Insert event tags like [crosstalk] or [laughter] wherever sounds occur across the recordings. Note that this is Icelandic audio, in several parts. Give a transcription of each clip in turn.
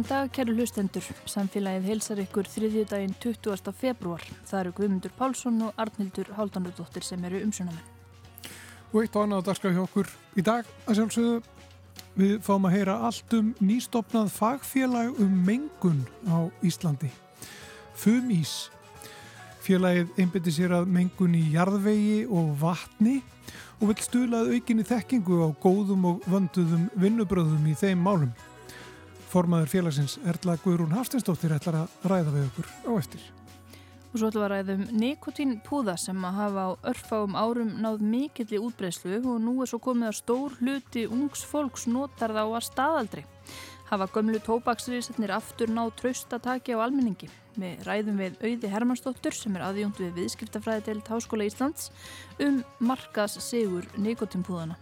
Góðan dag, kæru hlustendur. Samfélagið heilsar ykkur þriðjudaginn 20. februar. Það eru Guðmundur Pálsson og Arnildur Háldanardóttir sem eru umsjónamenn. Og eitt og annað dagskraf hjá okkur í dag að sjálfsögðu. Við fáum að heyra allt um nýstopnað fagfélag um mengun á Íslandi. FUMÍS. Félagið einbindi sér að mengun í jarðvegi og vatni og vil stuðlað aukinni þekkingu á góðum og vönduðum vinnubröðum í þeim málum. Formaður félagsins Erla Guðrún Hafstinsdóttir ætlar að ræða við okkur á eftir. Og svo ætlum við að ræðum nikotínpúða sem að hafa á örfáum árum náð mikill í útbreyslu og nú er svo komið að stór hluti ungs fólks notar þá að staðaldri. Hafa gömlu tópaksriðsetnir aftur náð traustataki á almenningi. Við ræðum við Auði Hermannsdóttur sem er aðjónd við viðskiptafræði til Háskóla Íslands um markas sigur nikotínpúðana.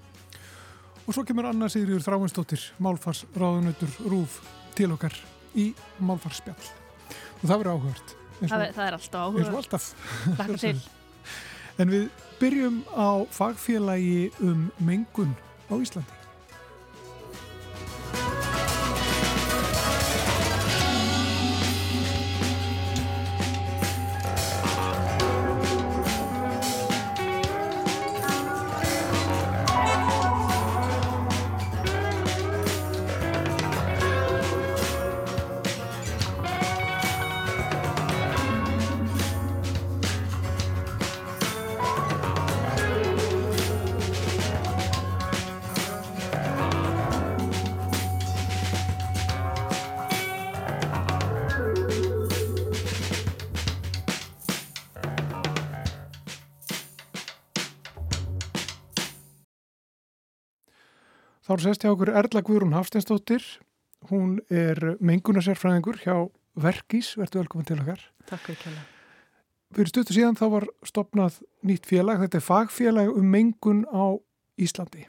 Og svo kemur Anna Sigriður Þráinsdóttir, málfarsráðunautur Rúf til okkar í málfarsspjall. Og það verður áhugart. Það, það er alltaf áhugart. Eins og alltaf. Takk til. En við byrjum á fagfélagi um mengun á Íslandi. Er sest hjá okkur Erla Guðrún Hafsteinsdóttir. Hún er mengunarsérfræðingur hjá Verkís. Verður velkominn til okkar. Takk fyrir kjalla. Fyrir stöttu síðan þá var stopnað nýtt félag. Þetta er fagfélag um mengun á Íslandi.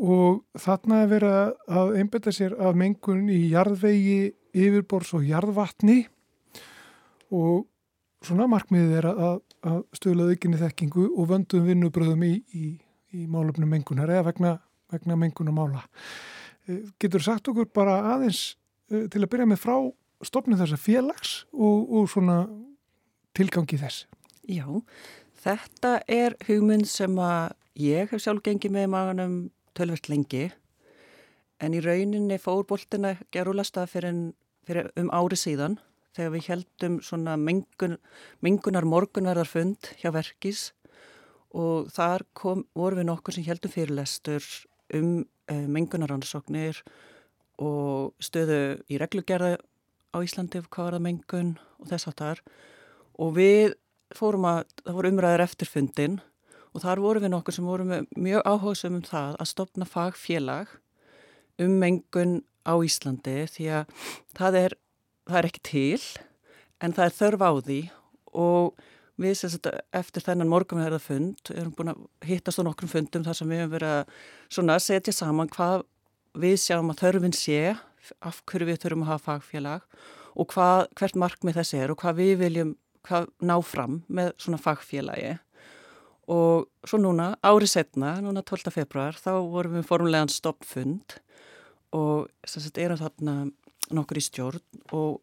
Og þarna er verið að einbetta sér að mengun í jarðvegi, yfirbors og jarðvatni og svona markmiðið er að, að stöðlaðu ykkinni þekkingu og vöndum vinnubröðum í, í, í málefnum mengunar eða vegna vegna mengunum mála. Getur sagt okkur bara aðeins til að byrja með frá stopnum þessa félags og, og svona tilgangi þess? Já, þetta er hugmynd sem að ég hef sjálf gengið með maganum tölvert lengi en í rauninni fór boltina gerulasta fyrir, fyrir um ári síðan þegar við heldum svona mengun, mengunar morgunverðarfund hjá verkis og þar kom, voru við nokkur sem heldum fyrirlestur um uh, mengunaransóknir og stöðu í reglugerða á Íslandi hvað var það mengun og þess að þar og við fórum að, það voru umræður eftirfundin og þar voru við nokkur sem voru mjög áhugsum um það að stopna fagfélag um mengun á Íslandi því að það er, það er ekki til en það er þörf á því og við sagt, eftir þennan morgunverðarfund erum búin að hittast á nokkrum fundum þar sem við hefum verið að setja saman hvað við sjáum að þörfin sé af hverju við þurfum að hafa fagfélag og hvað, hvert markmið þessi er og hvað við viljum hvað ná fram með svona fagfélagi og svo núna, árið setna, núna 12. februar þá vorum við formulegan stoppfund og sagt, erum þarna nokkur í stjórn og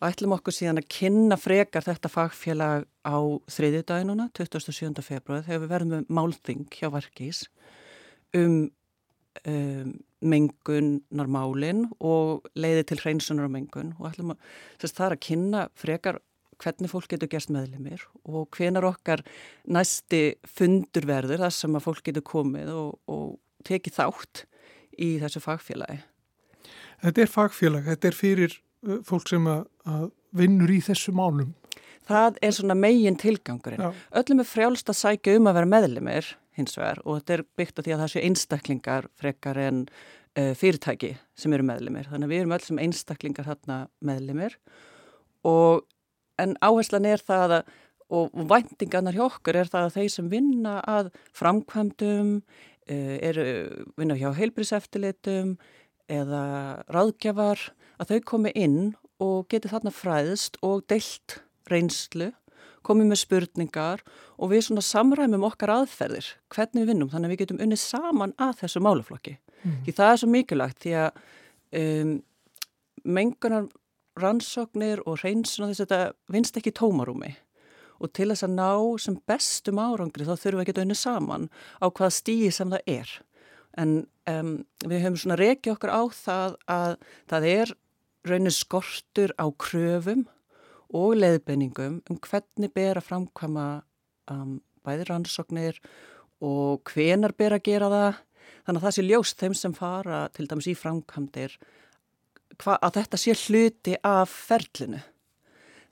og ætlum okkur síðan að kynna frekar þetta fagfélag á þriðjadaginuna, 27. februar, þegar við verðum með málþing hjá Varkís um, um mengunarmálin og leiði til hreinsunar á mengun og ætlum að þess, það er að kynna frekar hvernig fólk getur gerst meðlimir og hvenar okkar næsti fundur verður þar sem að fólk getur komið og, og tekið þátt í þessu fagfélagi. Þetta er fagfélag, þetta er fyrir fólk sem að, að vinnur í þessu málum? Það er svona megin tilgangurinn. Já. Öllum er frjálst að sækja um að vera meðlimir hins vegar og þetta er byggt á því að það séu einstaklingar frekar en uh, fyrirtæki sem eru meðlimir. Þannig að við erum öll sem einstaklingar þarna meðlimir og en áherslan er það að og væntingarnar hjá okkur er það að þeir sem vinna að framkvæmdum, uh, eru vinna hjá heilbríseftileitum eða ráðgjafar að þau komi inn og geti þarna fræðist og deilt reynslu, komið með spurningar og við svona samræmum okkar aðferðir, hvernig við vinnum, þannig að við getum unnið saman að þessu máluflokki. Mm. Því það er svo mikilvægt því að um, mengunar rannsóknir og hreinsun og þess að þetta vinst ekki tómarúmi og til þess að ná sem bestum árangri þá þurfum við að unni saman á hvað stíði sem það er. En um, við höfum svona reykið okkur á það að það er raunir skortur á kröfum og leiðbenningum um hvernig ber að framkvæma um, bæði rannsóknir og hvenar ber að gera það. Þannig að það sé ljóst þeim sem fara til dæmis í framkvæmdir að þetta sé hluti af ferlinu.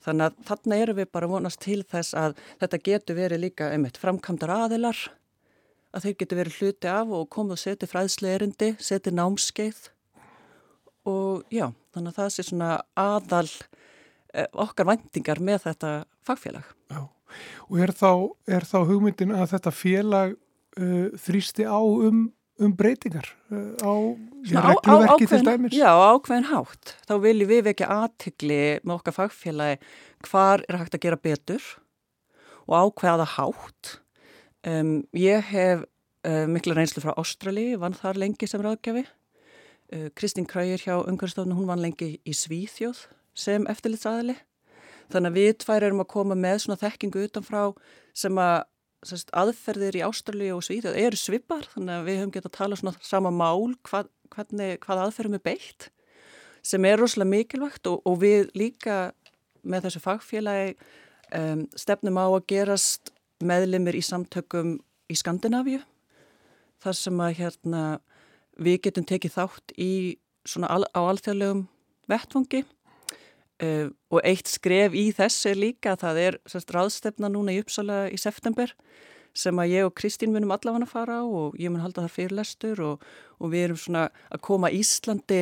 Þannig að þarna eru við bara vonast til þess að þetta getur verið líka einmitt framkvæmdar aðilar, að þeir getur verið hluti af og komið og setið fræðsleirindi, setið námskeið og já, þannig að það sé svona aðal eh, okkar vendingar með þetta fagfélag. Já, og er þá, er þá hugmyndin að þetta félag uh, þrýsti á um um breytingar uh, á regluverki til dæmis? Já, ákveðin hátt. Þá viljum við vekja aðtikli með okkar fagfélagi hvar er hægt að gera betur og ákveða hátt. Um, ég hef uh, miklu reynslu frá Ástrali, vann þar lengi sem ráðgjafi. Uh, Kristín Krægir hjá Ungarstofnun, hún vann lengi í Svíþjóð sem eftirlitsaðili. Þannig að við tvær erum að koma með svona þekkingu utanfrá sem að sérst, aðferðir í Ástralju og Svíð eru svipar þannig að við höfum getað að tala svona sama mál hvað, hvernig, hvað aðferðum er beitt sem er rosalega mikilvægt og, og við líka með þessu fagfélagi um, stefnum á að gerast meðlimir í samtökum í Skandinavíu þar sem að hérna við getum tekið þátt í svona al, á alþjóðlegum vettfangi Uh, og eitt skref í þess er líka það er sérst ráðstefna núna í Uppsala í september sem að ég og Kristín munum allavega að fara á og ég mun halda þar fyrirlestur og, og við erum svona að koma Íslandi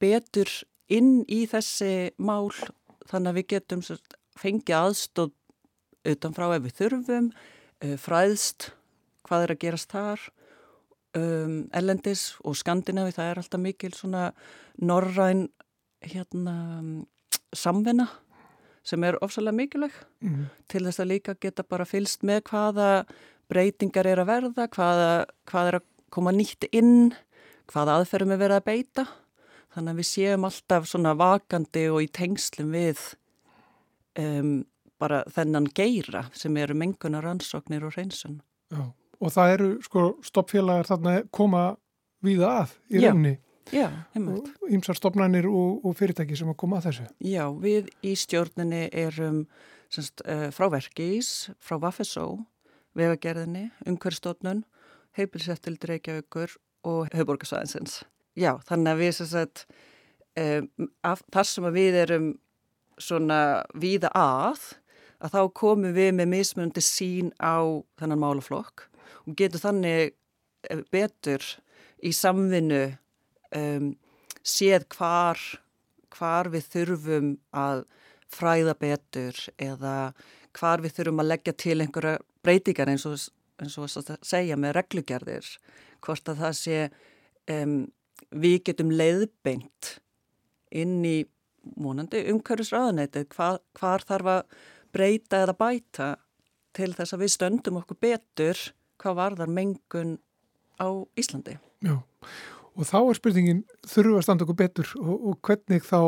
betur inn í þessi mál þannig að við getum sérst, fengið aðstóð utanfrá ef við þurfum uh, fræðst hvað er að gerast þar um, ellendis og Skandinavi það er alltaf mikil svona norræn hérna samvinna sem er ofsalega mikilvæg mm. til þess að líka geta bara fylst með hvaða breytingar er að verða, hvaða, hvað er að koma nýtt inn, hvaða aðferðum er verið að beita. Þannig að við séum alltaf svona vakandi og í tengslum við um, bara þennan geira sem eru mengunar ansóknir og reynsun. Já, og það eru sko stoppfélagar þarna koma viða að í heimægt. Ímsar stopnarnir og, og fyrirtæki sem að koma að þessu. Já, við í stjórninni erum semst, uh, frá Verkís, frá Vafesó, vegagerðinni, umhverfstofnun, heilbilsettil Reykjavíkur og höfuborgarsvæðinsins. Já, þannig að við sem sagt, um, þar sem við erum svona víða að, að þá komum við með mismunandi sín á þennan málaflokk og getum þannig eh, betur í samvinnu um, séð hvar, hvar við þurfum að fræða betur eða hvar við þurfum að leggja til einhverja breytingar eins og, eins og að segja með reglugerðir. Hvort að það sé um, við getum leiðbeint inn í múnandi umhverfisraðanætið hvar, hvar þarf að breyta eða bæta til þess að við stöndum okkur betur hvað varðar mengun á Íslandi. Já, Og þá er spurningin, þurfu að standa okkur betur og, og hvernig þá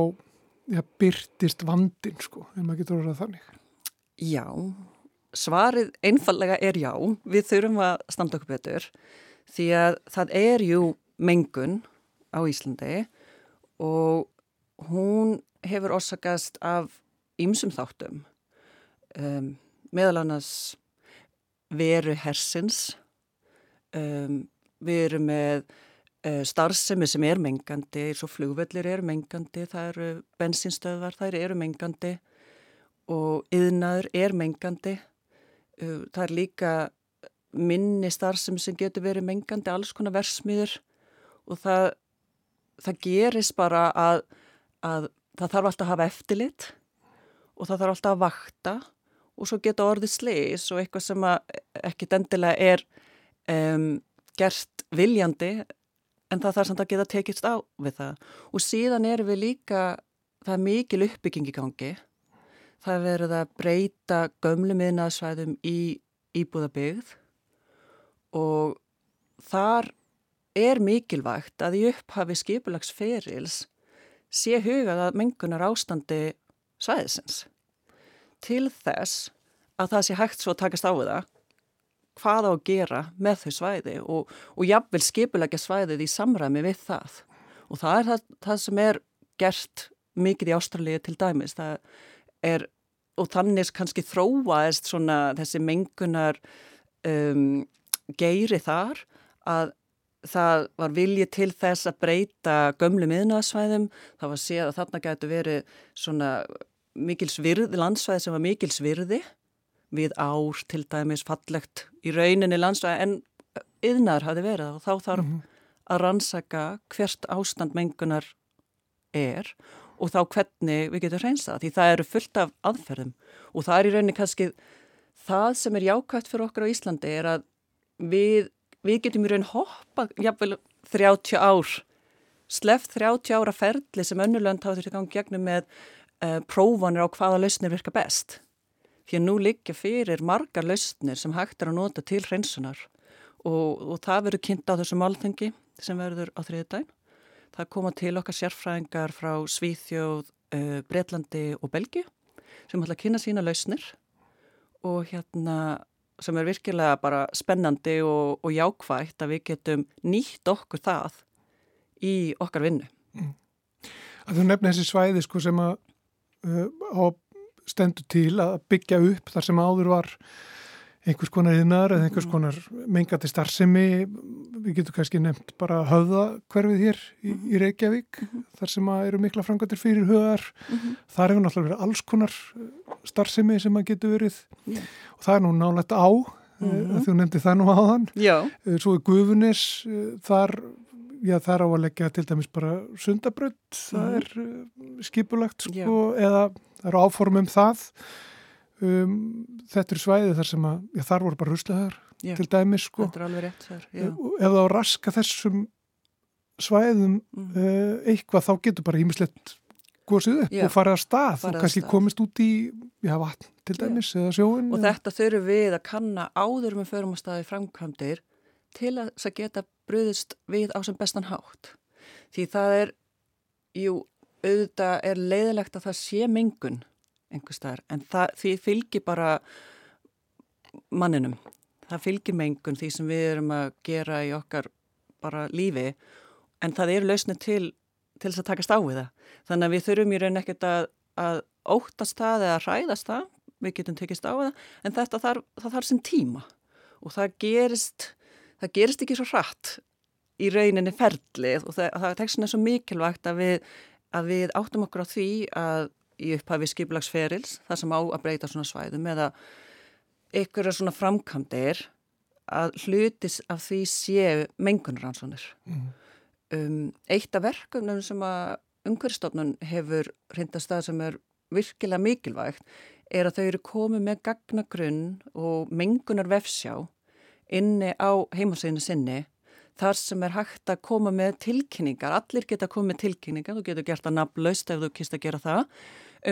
ja, byrtist vandin, sko, ef maður getur orðað þannig? Já, svarið einfallega er já, við þurfum að standa okkur betur því að það er jú mengun á Íslandi og hún hefur orsakast af ýmsum þáttum, um, meðal annars veru hersins, um, við erum með Eh, starfsemi sem er mengandi, eins og flugvellir er mengandi, það eru bensinstöðvar, það eru mengandi og yðnaður er mengandi. Eh, það er líka minni starfsemi sem getur verið mengandi, alls konar versmiður og það, það gerist bara að, að það þarf alltaf að hafa eftirlit og það þarf alltaf að vakta og svo geta orðið sliðis og eitthvað sem ekkit endilega er um, gert viljandi en það þarf samt að geta tekist á við það. Og síðan erum við líka það er mikil uppbygging í gangi. Það er verið að breyta gömlu miðnaðsvæðum í íbúðabygð og þar er mikilvægt að í upphafi skipulagsferils sé hugað að mengunar ástandi svæðisins til þess að það sé hægt svo að takast á það hvað á að gera með þau svæði og, og jafnvel skipulegja svæðið í samræmi við það. Og það er það, það sem er gert mikið í Ástralíu til dæmis. Er, og þannig kannski þróaðist þessi mengunar um, geiri þar að það var viljið til þess að breyta gömlu miðnaðsvæðum, það var séð að þarna gætu verið svona mikilsvirði, landsvæði sem var mikilsvirði við ár til dæmis fallegt í rauninni landsvæði en yðnar hafi verið og þá þarf mm -hmm. að rannsaka hvert ástand mengunar er og þá hvernig við getum hreinsað því það eru fullt af aðferðum og það er í rauninni kannski það sem er jákvæmt fyrir okkur á Íslandi er að við, við getum í rauninni hoppa jafnvel 30 ár sleft 30 ára ferli sem önnulönd hafa þessi gangi gegnum með uh, prófanir á hvaða lausnir virka best því að nú liggja fyrir margar lausnir sem hægt er að nota til hreinsunar og, og það verður kynnt á þessu málþengi sem verður á þriði dæn. Það koma til okkar sérfræðingar frá Svíþjóð, uh, Breitlandi og Belgi sem ætla að kynna sína lausnir og hérna sem er virkilega bara spennandi og, og jákvægt að við getum nýtt okkur það í okkar vinnu. Mm. Þú nefnir þessi svæði sko sem að á stendur til að byggja upp þar sem áður var einhvers konar yðnar eða einhvers mm. konar mengati starfsemi, við getum kannski nefnt bara höfða hverfið hér í, í Reykjavík, mm -hmm. þar sem eru mikla frangatir fyrir höðar, mm -hmm. þar hefur náttúrulega verið alls konar starfsemi sem að getur verið yeah. og það er nú nálega á, mm -hmm. þú nefndi það nú áðan, Já. Eh, svo er Guðunis, eh, þar já það er á að leggja til dæmis bara sundabrödd, það mhm. er skipulagt sko, já. eða það eru áformum það um, þetta er svæði þar sem að já, þar voru bara húslegar til dæmis sko. þetta er alveg rétt þar ef það á raska þessum svæðum mm. uh, eitthvað þá getur bara ímislegt góðsið upp já, og farið að stað og kannski stað. komist út í já, vatn til dæmis eða sjóin og þetta þurfum við að kanna áður með förum að staði framkvæmdir til að það geta bröðist við á sem bestan hátt. Því það er jú auðvitað er leiðilegt að það sé mengun einhver staðar en það, því fylgir bara manninum. Það fylgir mengun því sem við erum að gera í okkar bara lífi en það eru lausnið til til þess að takast á við það. Þannig að við þurfum í raun ekkert að, að óttast það eða ræðast það. Við getum tekist á það en þetta þarf, það þarf sem tíma. Og það gerist það gerist ekki svo hratt í rauninni ferlið og það, það er tekst svo mikilvægt að við að við áttum okkur á því að í upphafi skiplagsferils, það sem á að breyta svona svæðum eða ykkur svona framkantir að hlutis af því séu mengunaransónir. Mm. Um, eitt af verkefnum sem að umhverfstofnun hefur hrindast það sem er virkilega mikilvægt er að þau eru komið með gagnagrunn og mengunar vefsjá inni á heimaseginu sinni þar sem er hægt að koma með tilkynningar, allir geta komið með tilkynningar, þú getur gert það nafnlaust ef þú kýrst að gera það,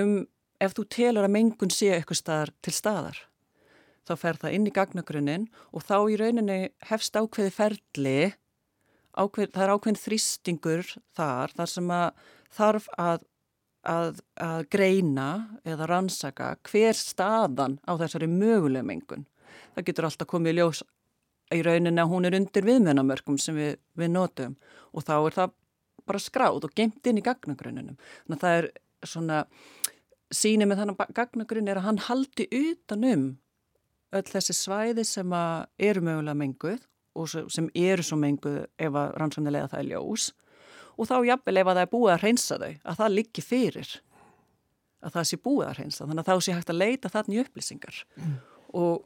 um, ef þú telur að mengun sé eitthvað staðar til staðar. Þá fer það inn í gagnagrunnin og þá í rauninni hefst ákveði ferli, ákveð, það er ákveðin þrýstingur þar, þar sem að þarf að, að, að greina eða rannsaka hver staðan á þessari möguleg mengun. Það getur alltaf komið í ljós í rauninni að hún er undir viðmennamörkum sem við, við notum og þá er það bara skráð og gemt inn í gagnagrunninum. Þannig að það er svona, sínið með þannig gagnagrunn er að hann haldi utanum öll þessi svæði sem eru mögulega menguð og sem eru svo menguð ef að rannsóknilega það er ljós og þá jafnvel ef að það er búið að reynsa þau, að það liggi fyrir að það sé búið að reynsa, þannig að þá sé hægt að leita þarna í upplýsingar mm. og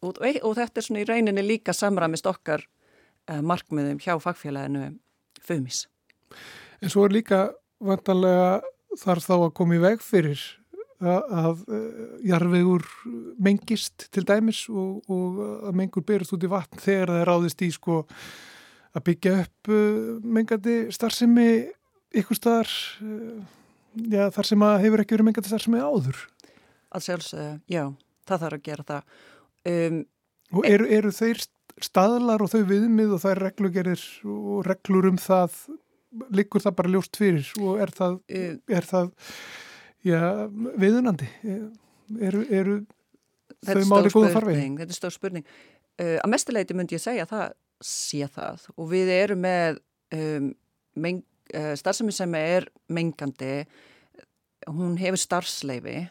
og, og þetta er svona í rauninni líka samramist okkar uh, markmiðum hjá fagfélaginu FUMIS. En svo er líka vantanlega þarf þá að koma í veg fyrir að, uh, jarfiður mengist til dæmis og, og að mengur byrjast út í vatn þegar það er áðist í sko að byggja upp uh, mengandi starfsemi ykkur staðar já, þar sem að hefur ekki verið mengandi starfsemi áður. Alls sjálfsögðu, já, það þarf að gera það Um, og eru, eru þeir staðlar og þau viðmið og það er reglugerir og reglur um það liggur það bara ljóst fyrir og er það, uh, er það já, viðunandi? Eru, eru þau máli góða farveg þetta er stór spurning. Uh, að mestuleiti myndi ég segja að það sé það. Og við erum með um, uh, starfsemi sem er mengandi. Hún hefur starfsleifi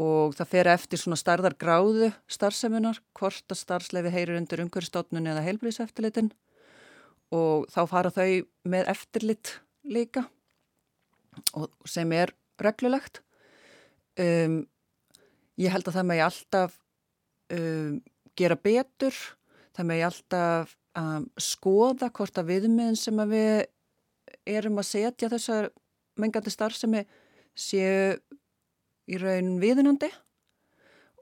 og það fer eftir svona starðar gráðu starfsemunar, hvort að starfsleifi heyrir undir umhverjastofnun eða heilbríðseftirlitin og þá fara þau með eftirlit líka sem er reglulegt. Um, ég held að það ég alltaf um, gera betur. Það ég alltaf um, skoða hvort að viðmiðin sem að við erum að setja þessar mengandi starfsemi séu í raun viðunandi.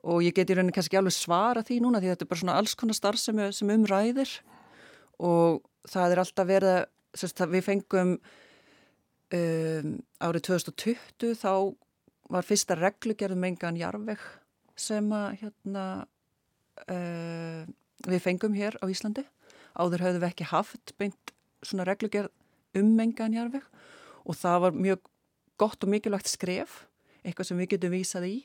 Og ég get í raunin kannski alveg svara því núna því þetta er bara svona alls konar starf sem, sem umræðir og það er alltaf verið að við fengum um, árið 2020 þá var fyrsta reglugerðum engan jarveg sem að hérna uh, við fengum hér á Íslandi. Áður höfðum við ekki haft beint svona reglugerð um engan jarveg og það var mjög gott og mikilvægt skref eitthvað sem við getum vísað í.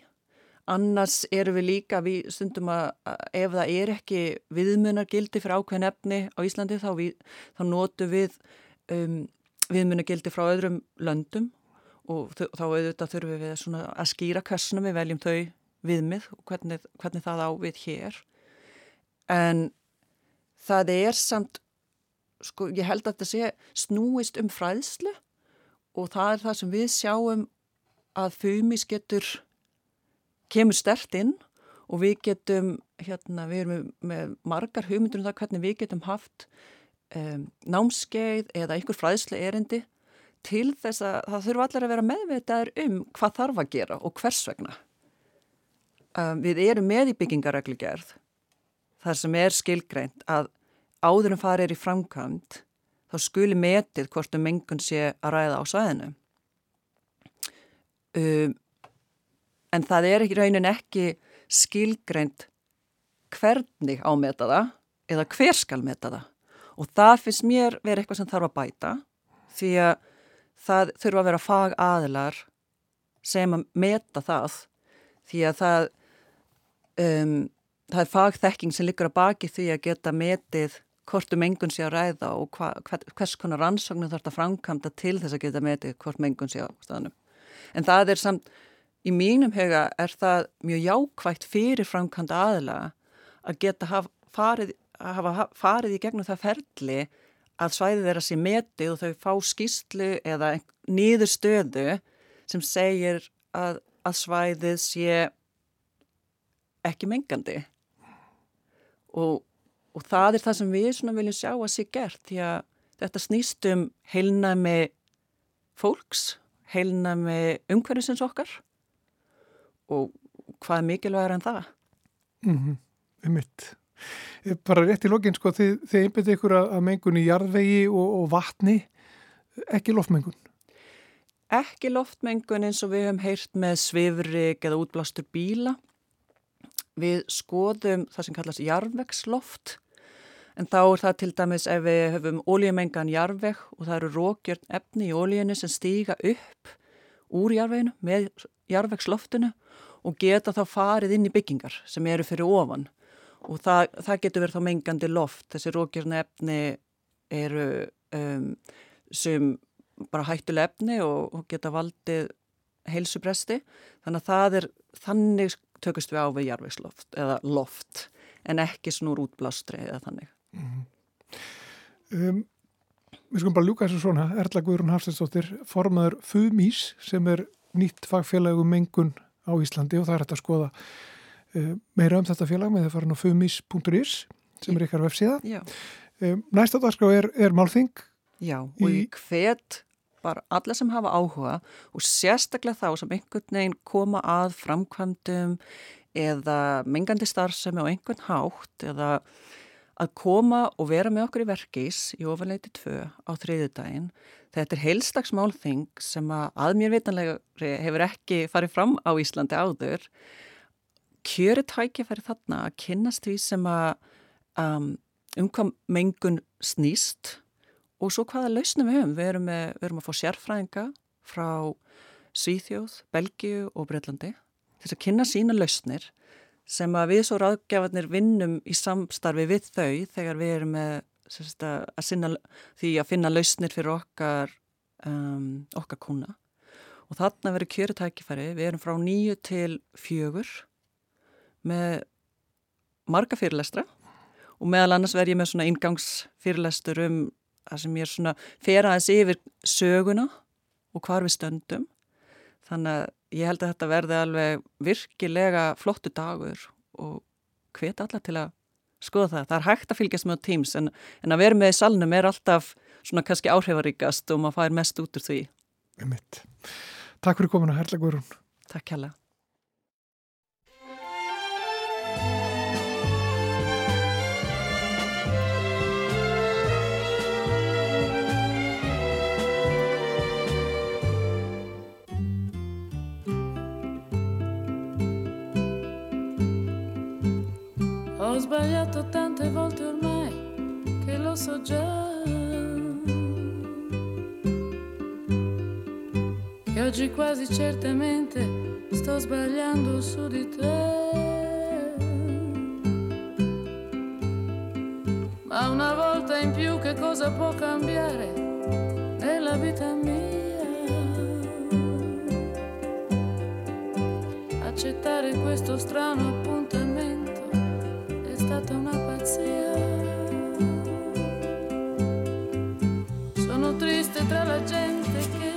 Annars eru við líka, við stundum að ef það er ekki viðmunargildi fyrir ákveðin efni á Íslandi þá, við, þá notum við um, viðmunargildi frá öðrum löndum og þá auðvitað þurfum við að skýra hversuna við veljum þau viðmið og hvernig, hvernig það á við hér. En það er samt, sko ég held að þetta sé snúist um fræðslu og það er það sem við sjáum að fumis getur kemur stert inn og við getum hérna, við erum með, margar hugmyndur um það hvernig við getum haft um, námskeið eða einhver fræðsle erindi til þess að það þurfa allir að vera meðvitaður um hvað þarf að gera og hvers vegna. Um, við erum með í byggingareglugerð þar sem er skilgreint að áður en farið er í framkvæmt þá skuli metið hvort um mengun sé að ræða á svæðinu um, en það er ekki raunin ekki skilgreint hvernig ámeta það eða hver skal meta það. Og það finnst mér verið eitthvað sem þarf að bæta því að það þurfa að vera fag aðilar sem að meta það því að það um, það er fagþekking sem liggur að baki því að geta metið hvort um mengun sé að ræða og hva, hvers konar rannsóknum þarf þetta framkvæmda til þess að geta metið hvort mengun sé á staðnum en það er samt, í mínum hega er það mjög jákvægt fyrir framkvæmda aðla að geta hafa farið, hafa farið í gegnum það ferli að svæðið þeirra sé metið og þau fá skýslu eða nýður stöðu sem segir að, að svæðið sé ekki mengandi. Og, og það er það sem við viljum sjá að sé gert því að þetta snýst um heilnæmi fólks heilnami umhverfisins okkar og hvað mikilvægur en það? Mm -hmm. Ummitt. Bara rétt í lokin, sko, þið, þið einbindið ykkur að mengun í jarðvegi og, og vatni, ekki loftmengun? Ekki loftmengun eins og við hefum heyrt með svifrik eða útblástur bíla. Við skoðum það sem kallast jarðvegsloft En þá er það til dæmis ef við höfum ólíumengan jarveg og það eru rókjörn efni í ólíunni sem stíga upp úr jarveginu með jarvegsloftinu og geta þá farið inn í byggingar sem eru fyrir ofan. Og það, það getur verið þá mengandi loft. Þessi rókjörn efni eru um, sem bara hættuleg efni og, og geta valdið heilsupresti. Þannig að það er, þannig tökust við á við jarvegsloft eða loft en ekki snúr útblástri eða þannig. Um, við skulum bara ljúka þessu svona. Erla Guðrún Hafstensdóttir formaður FUMÍS sem er nýtt fagfélagum mengun á Íslandi og það er hægt að skoða uh, meira um þetta félag með það farin á fumís.is sem er ykkar vefsíða. Um, næsta dagskrá er, er Málþing. Já og í hvet bara alla sem hafa áhuga og sérstaklega þá sem einhvern veginn koma að framkvæmdum eða mengandi starfsemi og einhvern hátt eða að koma og vera með okkur í verkís í ofanleiti 2 á þriðu daginn. Þetta er heilstagsmálþing sem að að mér vitanlega hefur ekki farið fram á Íslandi áður. Kjöri tækifæri þarna að kynast því sem að um, umkvam mengun snýst og svo hvaða lausnum við höfum. Við erum, með, við erum að fá sérfræðinga frá Svíþjóð, Belgiu og Breitlandi þess að kynna sína lausnir sem að við svo ráðgjafarnir vinnum í samstarfi við þau þegar við erum með að sinna, því að finna lausnir fyrir okkar, um, okkar kuna. Og þarna verður kjörutækifæri, við erum frá nýju til fjögur með marga fyrirlestra og meðal annars verð ég með svona ingangsfyrirlestur um það sem ég er svona fer aðeins yfir söguna og hvar við stöndum þannig að ég held að þetta verði alveg virkilega flottu dagur og hvet alla til að skoða það. Það er hægt að fylgjast með Teams en, en að vera með í salnum er alltaf svona kannski áhrifaríkast og maður fær mest út úr því. Takk fyrir komin að herla Guðrún. Takk hella. Ho sbagliato tante volte ormai che lo so già. Che oggi quasi certamente sto sbagliando su di te. Ma una volta in più che cosa può cambiare nella vita mia? Accettare questo strano stata una pazzia. Sono triste tra la gente che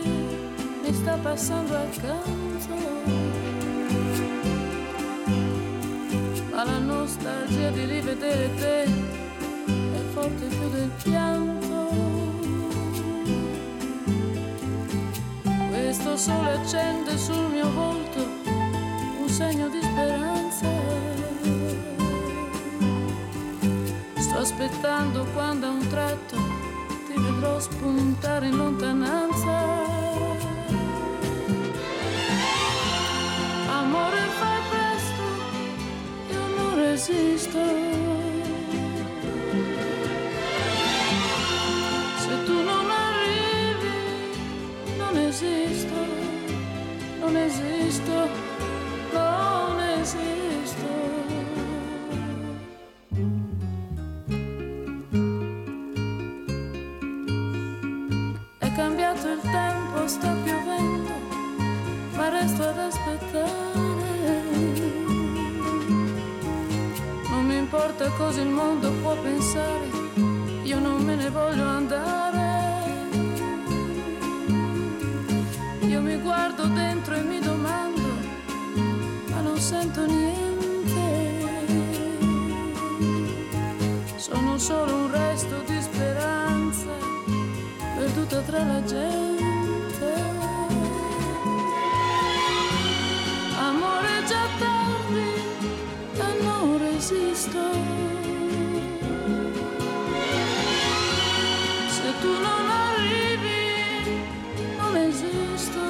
mi sta passando accanto. Ma la nostalgia di rivedere te è forte più del pianto. Questo sole accende sul mio volto un segno di speranza. Aspettando quando a un tratto ti vedrò spuntare in lontananza. Amore fai presto, io non resisto. Se tu non arrivi, non esisto, non esisto, tra la gente. esisto. Se tu non arrivi, non esisto,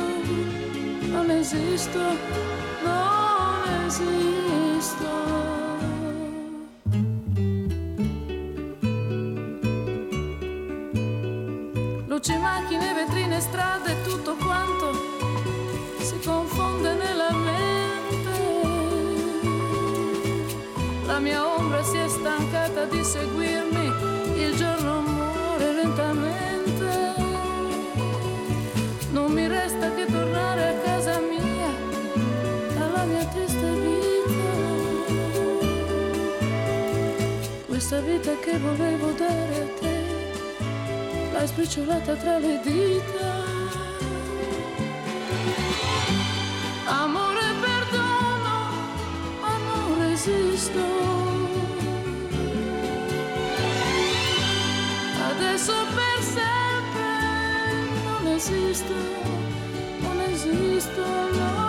non esisto, non esisto. Seguirmi, il giorno muore lentamente. Non mi resta che tornare a casa mia, alla mia triste vita. Questa vita che volevo dare a te, l'hai spicciolata tra le dita. existe, não existe. Não.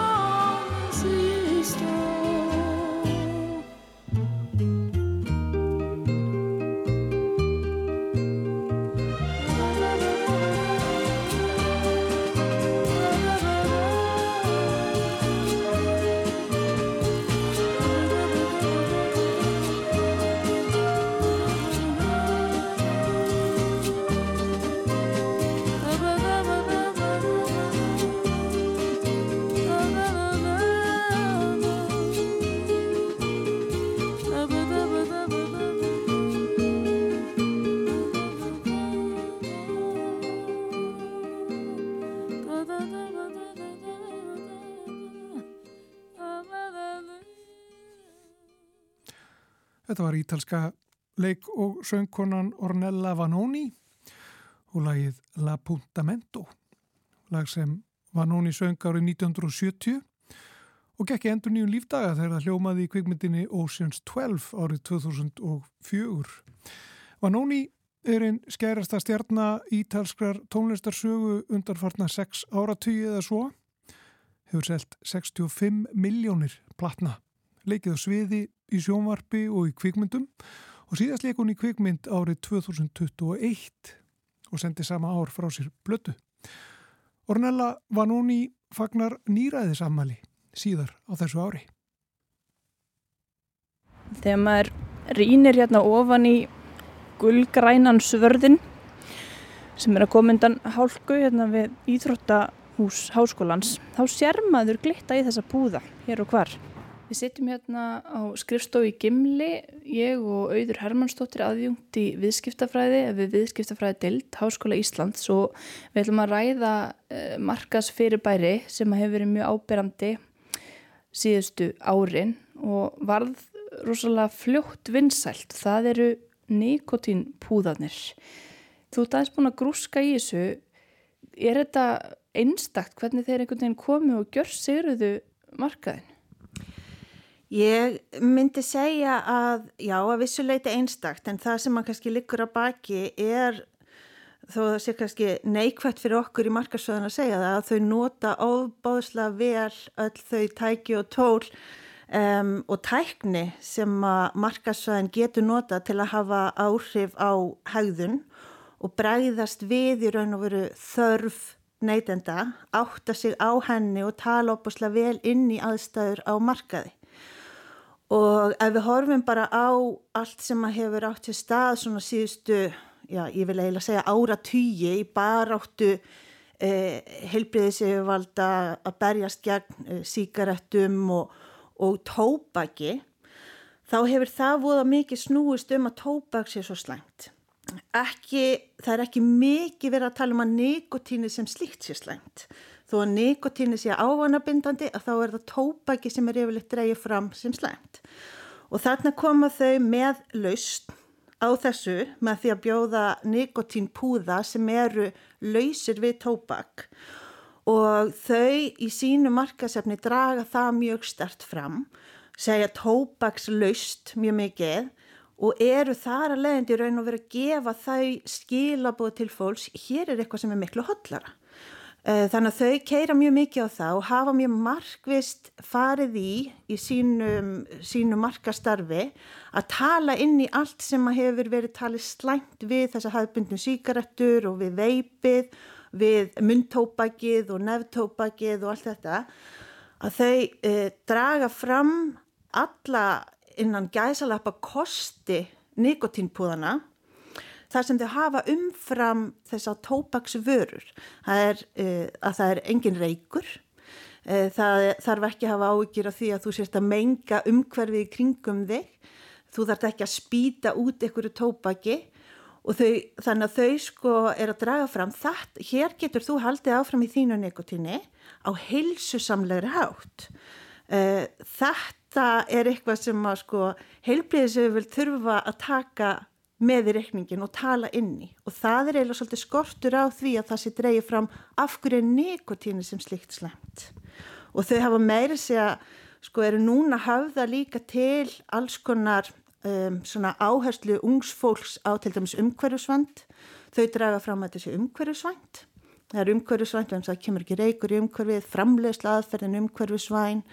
Þetta var ítalska leik og söngkonan Ornella Vanoni og lagið La Puntamento, lag sem Vanoni söng árið 1970 og gekk í endur nýjum lífdaga þegar það hljómaði í kvikmyndinni Ocean's 12 árið 2004. Vanoni er einn skærasta stjarnar ítalskrar tónlistarsögu undarfartna 6 áratugið eða svo. Hefur selt 65 miljónir platna. Leikið á sviði í sjónvarpi og í kvikmyndum og síðast leik hún í kvikmynd árið 2021 og sendi sama ár frá sér blötu. Ornella Vanoni fagnar nýræðisammali síðar á þessu ári. Þegar maður rínir hérna ofan í gulgrænan svörðin sem er að koma undan hálku hérna við Íþróttahús Háskólans þá sér maður glitta í þessa búða hér og hvar. Við sitjum hérna á skrifstofi Gimli, ég og Auður Hermannsdóttir aðjungt í viðskiptafræði við viðskiptafræði Dild, Háskóla Íslands og við ætlum að ræða eh, markasfyrirbæri sem hefur verið mjög áberandi síðustu árin og varð rosalega fljótt vinsælt. Það eru nikotínpúðanir. Þú ert aðeins búin að grúska í þessu. Er þetta einstakt hvernig þeir einhvern veginn komi og gjör sigruðu markaðin? Ég myndi segja að já, að vissuleiti einstakt en það sem mann kannski likur að baki er þó það sé kannski neikvægt fyrir okkur í markarsöðun að segja það að þau nota óbáðslega vel öll þau tæki og tól um, og tækni sem að markasvæðin getur nota til að hafa áhrif á hægðun og bræðast við í raun og veru þörf neytenda, átta sig á henni og tala opaslega vel inn í aðstæður á markaði. Og ef við horfum bara á allt sem að hefur átt til stað svona síðustu, já ég vil eiginlega segja ára týji í baráttu eh, heilbriðisíðuvalda að berjast gegn eh, síkaretum og, og tópaki þá hefur það voða mikið snúist um að tópak sé svo slæmt. Ekki, það er ekki mikið verið að tala um að nikotíni sem slíkt sé slæmt. Þó að nikotíni sé ávanabindandi að þá er það tópaki sem er yfirleitt dreyið fram sem slæmt. Og þarna koma þau með laust á þessu með því að bjóða nikotínpúða sem eru lausir við tópak og þau í sínu markasefni draga það mjög stert fram, segja tópakslaust mjög mikið og eru þar að leiðandi raun og vera að gefa þau skilabóð til fólks, hér er eitthvað sem er miklu hotlara. Eh, þannig að þau keira mjög mikið á það og hafa mjög markvist farið í í sínum, sínum markastarfi að tala inn í allt sem hefur verið talið slæmt við þessa hafðbundnum síkarettur og við veipið við myndtópakið og nefntópakið og allt þetta að þau e, draga fram alla innan gæsalappa kosti nikotínpúðana þar sem þau hafa umfram þess að tópaksvörur það er e, að það er engin reykur. E, það þarf ekki að hafa ágjur af því að þú sérst að menga umhverfið í kringum þig. Þú þarf ekki að spýta út einhverju tópaki og þau, þannig að þau sko er að draga fram það, hér getur þú haldið áfram í þínu nikotíni á heilsusamlegri hátt. Uh, þetta er eitthvað sem að sko heilbriðisöfu vil þurfa að taka með í reikningin og tala inni og það er eiginlega svolítið skortur á því að það sé dreyið fram af hverju nikotíni sem slikt slemt og þau hafa meiri segja sko eru núna hafða líka til alls konar um, svona áherslu ungsfólks á til dæmis umhverjusvand þau draga fram að þessi umhverjusvand það er umhverjusvænt en það kemur ekki reykur í umhverfið, framleiðsla aðferðin umhverfisvæn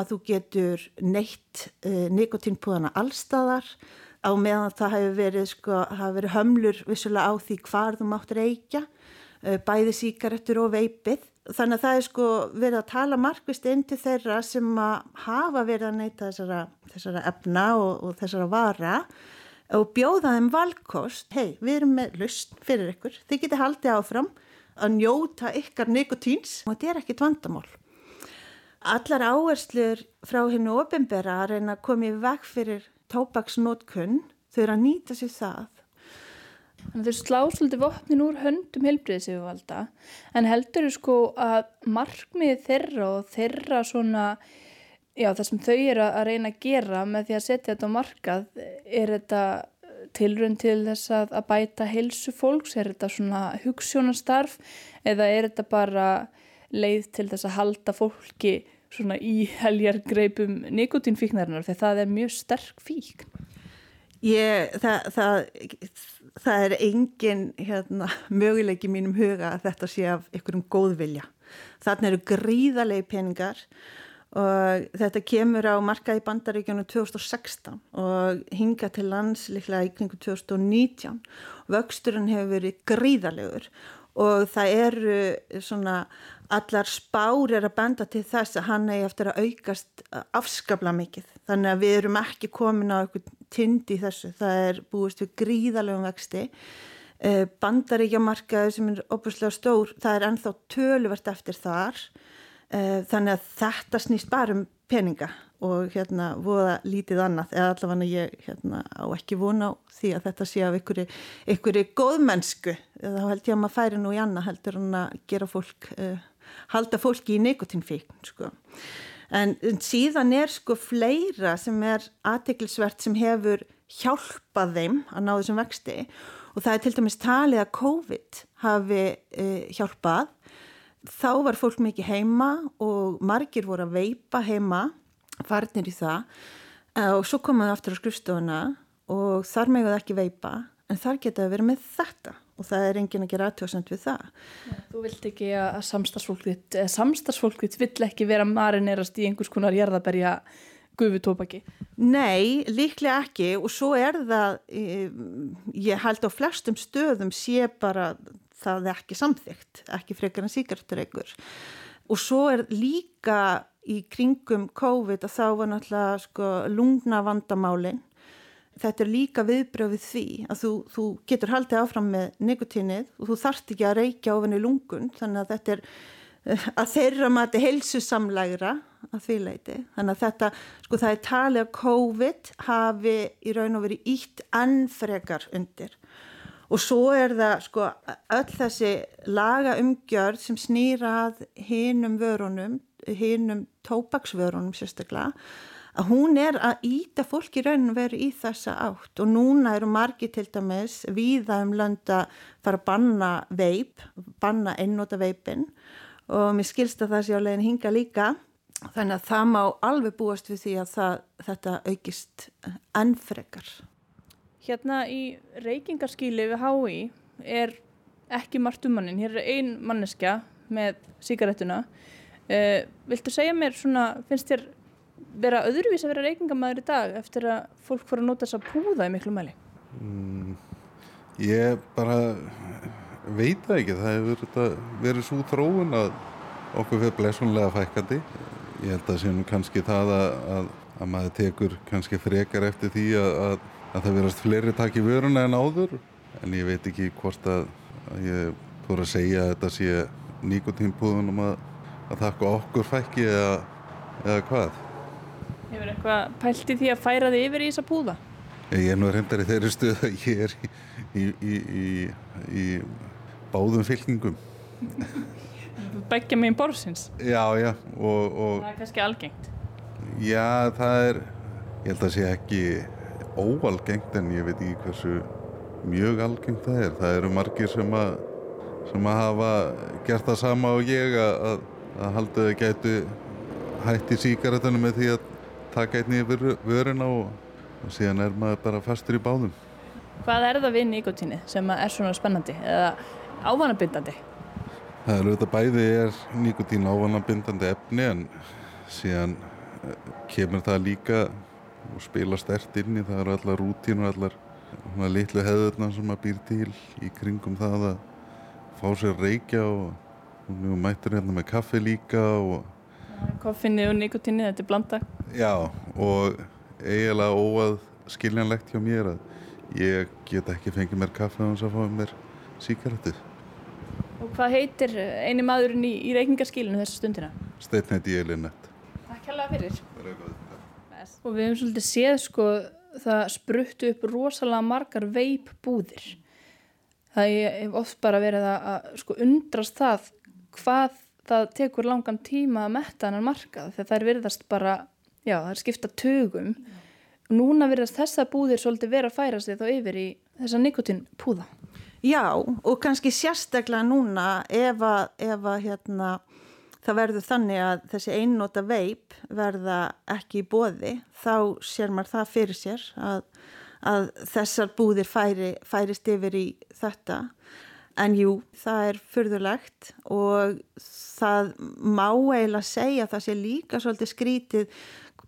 að þú getur neitt uh, nikotínpúðana allstaðar á meðan það hefur verið, sko, hafi verið hömlur vissulega á því hvar þú mátt reykja uh, bæði síkaretur og veipið. Þannig að það er sko verið að tala markvist inn til þeirra sem hafa verið að neyta þessara, þessara efna og, og þessara vara og bjóða þeim valkost, hei við erum með lust fyrir ykkur, þið getur haldið áfram að njóta ykkar nikotíns og þetta er ekki tvandamál. Allar áherslur frá hennu ofinbera að reyna að koma í veg fyrir tópaksnótkunn, þau eru að nýta sér það. Þannig að þau slá svolítið vopnin úr höndum helbriðsifvalda en heldur þau sko að markmiði þeirra og þeirra svona já, það sem þau eru að reyna að gera með því að setja þetta á markað er þetta tilrönd til þess að, að bæta heilsu fólks, er þetta svona hugssjónastarf eða er þetta bara leið til þess að halda fólki svona í heljar greipum nikotínfíknarinnar þegar það er mjög sterk fík Ég, það, það, það er engin hérna, möguleik í mínum huga að þetta sé af einhverjum góðvilja. Þannig eru gríðalegi peningar og þetta kemur á marka í bandaríkjónu 2016 og hinga til lands líklega í kringu 2019. Vöxturinn hefur verið gríðalegur og það eru svona allar spár er að benda til þess að hann eigi eftir að aukast afskabla mikið. Þannig að við erum ekki komin á eitthvað tind í þessu. Það er búist við gríðalegum vexti. Eh, Bandaríkjamarkaðu sem er opuslega stór, það er ennþá töluvert eftir þar. Eh, þannig að þetta snýst bara um peninga og hérna voða lítið annað eða allavega ég hérna, á ekki vona á því að þetta sé af einhverju góðmennsku þá held ég að maður færi nú í annað heldur en að gera fólk uh, halda fólki í nekotínfíkn sko. en síðan er sko fleira sem er aðteklisvert sem hefur hjálpað þeim að ná þessum vexti. Og það er til dæmis talið að COVID hafi uh, hjálpað. Þá var fólk mikið heima og margir voru að veipa heima farnir í það. Uh, og svo komaðu aftur á skrifstofuna og þar meguðu ekki veipa en þar geta við verið með þetta og það er engin að gera aðtjóðsend við það. Þú vilt ekki að samstagsfólkvitt, eða samstagsfólkvitt vill ekki vera marinerast í einhvers konar jarðaberja gufu tópaki? Nei, líklega ekki og svo er það, ég held á flestum stöðum sé bara það er ekki samþygt, ekki frekar en síkartureikur og svo er líka í kringum COVID að þá var náttúrulega sko lungna vandamálinn þetta er líka viðbröfið því að þú, þú getur haldið áfram með nikotínið og þú þarft ekki að reykja ofan í lungun þannig að þetta er eh, að þeirra mati heilsusamlægra að því leiti. Þannig að þetta, sko það er talið að COVID hafi í raun og verið ítt ennfrekar undir og svo er það sko öll þessi laga umgjörð sem snýra að hinum vörunum, hinum tópaksvörunum sérstaklega að hún er að íta fólk í rauninu veru í þessa átt og núna eru margi til dæmis viða um lönda fara að banna veip, banna einnóta veipin og mér skilst að það sé á leginn hinga líka þannig að það má alveg búast við því að það, þetta aukist ennfrekar. Hérna í reykingarskíli við HÍ er ekki margt um mannin, hér er ein manneskja með síkaretuna. Uh, viltu segja mér svona, finnst þér vera öðruvís að vera reykingamæður í dag eftir að fólk fór að nota þess að púða í miklu mæli? Mm, ég bara veit það ekki. Það hefur verið svo þróun að okkur fyrir blessunlega fækandi. Ég held að séum kannski það að, að, að maður tekur kannski frekar eftir því að, að það verast fleiri takk í vöruna en áður. En ég veit ekki hvort að ég fór að segja að þetta sé nikotínpúðunum að þakka okkur fækki eða, eða hvað. Hefur eitthvað pælt í því að færa þið yfir í þessa púða? Ég er nú reyndar í þeirri stuð að ég er í, í, í, í báðum fylkingum. Bækja meginn borsins? Já, já. Og, og, það er kannski algengt? Já, það er, ég held að sé ekki óalgengt en ég veit ekki hversu mjög algengt það er. Það eru margir sem að, sem að hafa gert það sama og ég að, að halda þau gætu hætti síkaretunum með því að taka einni yfir vöruna og, og síðan er maður bara fastur í báðum. Hvað er það við nikotíni sem er svona spennandi eða ávanabindandi? Það er auðvitað bæði er nikotín ávanabindandi efni en síðan eh, kemur það líka og spila stert inn í það eru allar rútín og allar litlu heðurna sem maður býr til í kringum það að fá sér reykja og, og mættur hérna með kaffi líka og Koffinni og nikotinni, þetta er blanda. Já, og eiginlega óað skiljanlegt hjá mér að ég get ekki fengið mér kaffe og þess að fá mér síkarettið. Og hvað heitir eini maðurinn í, í reykingaskílinu þessa stundina? Steitnætt í Elinett. Takk hella fyrir. Og við hefum svolítið séð sko það spruttu upp rosalega margar veipbúðir. Það er oft bara verið að, að sko undrast það hvað það tekur langan tíma að metta hennar markað þegar það er virðast bara já, það er skipta tögum og núna verðast þessa búðir svolítið vera að færa sig þá yfir í þessa nikotinpúða. Já, og kannski sérstaklega núna ef að, ef að hérna, það verður þannig að þessi einnóta veip verða ekki í bóði, þá sér maður það fyrir sér að, að þessar búðir færi, færist yfir í þetta. En jú, það er fyrðulegt og það má eiginlega segja að það sé líka svolítið skrítið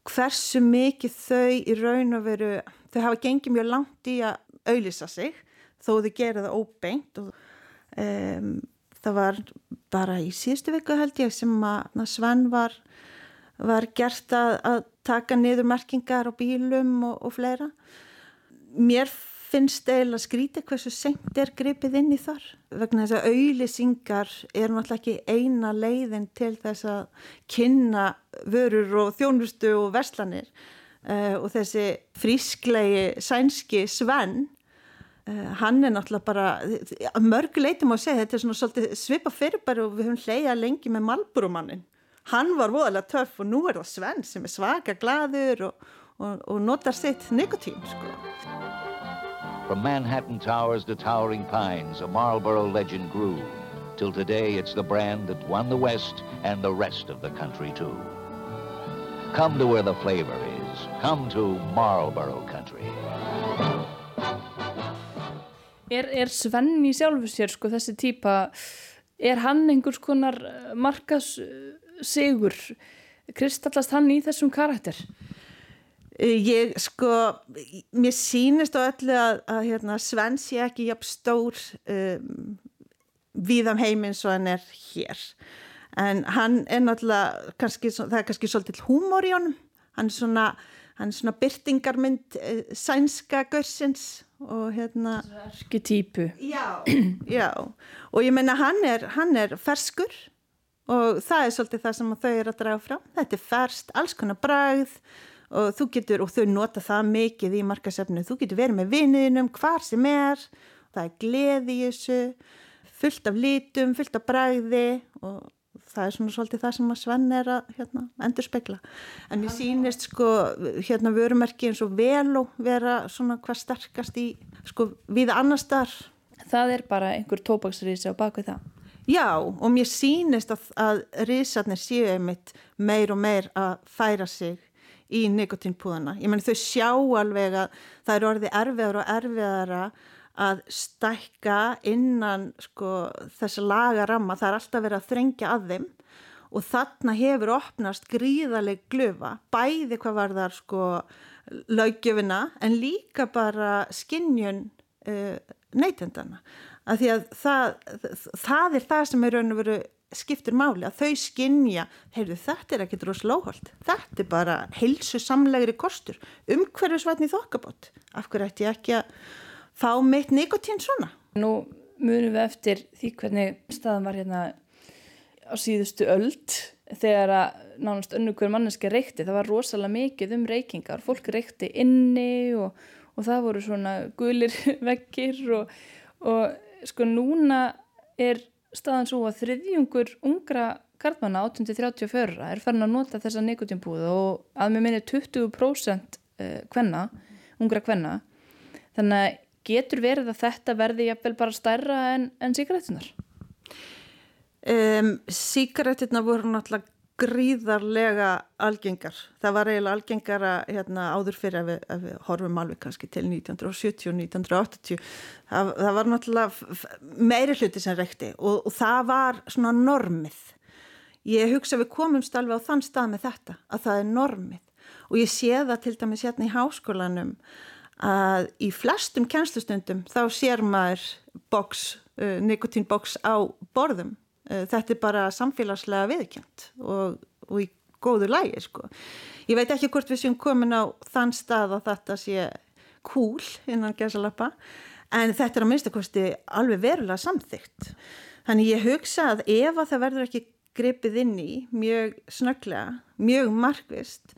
hversu mikið þau í raun og veru, þau hafa gengið mjög langt í að auðlisa sig þó þau gera það óbeint og um, það var bara í síðustu viku held ég sem að Sven var, var gert að, að taka niður merkingar á bílum og, og fleira. Mér finnst eiginlega skrítið hversu senkt er gripið inn í þar vegna þess að auðlisingar er náttúrulega ekki eina leiðin til þess að kynna vörur og þjónustu og verslanir. Uh, og þessi frísklegi sænski Sven uh, hann er náttúrulega bara að mörgu leitum á að segja þetta er svona svolítið svipa fyrirbæri og við höfum hleyjað lengi með Malbúrumannin hann var voðalega töff og nú er það Sven sem er svaka gladur og, og, og notar sitt nikotín sko From Manhattan Towers to towering pines, a Marlboro legend grew. Till today, it's the brand that won the West and the rest of the country, too. Come to where the flavor is. Come to Marlboro country. Er, er Svenni sjálfu sér, sko, þessi típa, er hann einhvers konar markas sigur? Kristallast hann í þessum karakter? Eh, ég sko, mér sínist á öllu að, að hérna, Sven sé ekki jafn stór um, viðam heiminn svo hann er hér. En hann er náttúrulega, kannski, það er kannski svolítið húmor í honum. Hann er svona, hann er svona byrtingarmynd uh, sænska görsins og hérna... Arketýpu. Já, já. Og ég menna hann er, hann er ferskur og það er svolítið það sem þau eru að draga frá. Þetta er ferst, alls konar bragð og þú getur, og þau nota það mikið í markasefnu, þú getur verið með vinninum hvar sem er, það er gleði í þessu, fullt af lítum, fullt af bræði og það er svona svolítið það sem að Sven er að hérna, endur spekla. En mér sýnist sko hérna vörumerki eins og vel og vera svona hvað sterkast í sko við annar starf. Það er bara einhver tópaksrísi á bakvið það. Já og mér sýnist að, að risarnir séu einmitt meir og meir að færa sig í nikotínpúðana. Ég menn þau sjá alveg að það er orðið erfiðar og erfiðara að stækka innan sko, þess lagaramma. Það er alltaf verið að þrengja að þeim og þarna hefur opnast gríðaleg glufa, bæði hvað var þar sko laugjöfina en líka bara skinnjun uh, neytendana. Að að það, það er það sem er raun og veru skiptir máli að þau skinnja heyrðu þetta er ekkit roslóholt þetta er bara heilsu samlegri kostur. Umhverfisvætni þokkabót. Af hverju ætti ég ekki að fá meitt nikotín svona? Nú munum við eftir því hvernig staðan var hérna á síðustu öld þegar að nánast önnu hver manneski reykti. Það var rosalega mikið um reykingar. Fólk reykti inni og, og það voru svona gulir [laughs] vekkir og, og sko núna er staðan svo að þriðjungur ungra kartmanna 18-34 er farin að nota þessa nikotínbúðu og að með minni 20% kvenna, ungra kvenna þannig að getur verið að þetta verði jafnvel bara stærra en, en síkaretunar? Um, síkaretunar voru náttúrulega gríðarlega algengar. Það var eiginlega algengara hérna, áður fyrir að við, að við horfum alveg kannski til 1970 og 1980. Það, það var náttúrulega meiri hluti sem rekti og, og það var svona normið. Ég hugsa við komumst alveg á þann stað með þetta, að það er normið. Og ég sé það til dæmis hérna í háskólanum að í flestum kænslustundum þá sér maður box, uh, nikotínboks á borðum þetta er bara samfélagslega viðkjönd og, og í góðu lægi sko. Ég veit ekki hvort við séum komin á þann stað að þetta sé cool innan gæsalappa en þetta er að minnstakosti alveg verulega samþygt. Þannig ég hugsa að ef að það verður ekki gripið inn í mjög snögglega, mjög markvist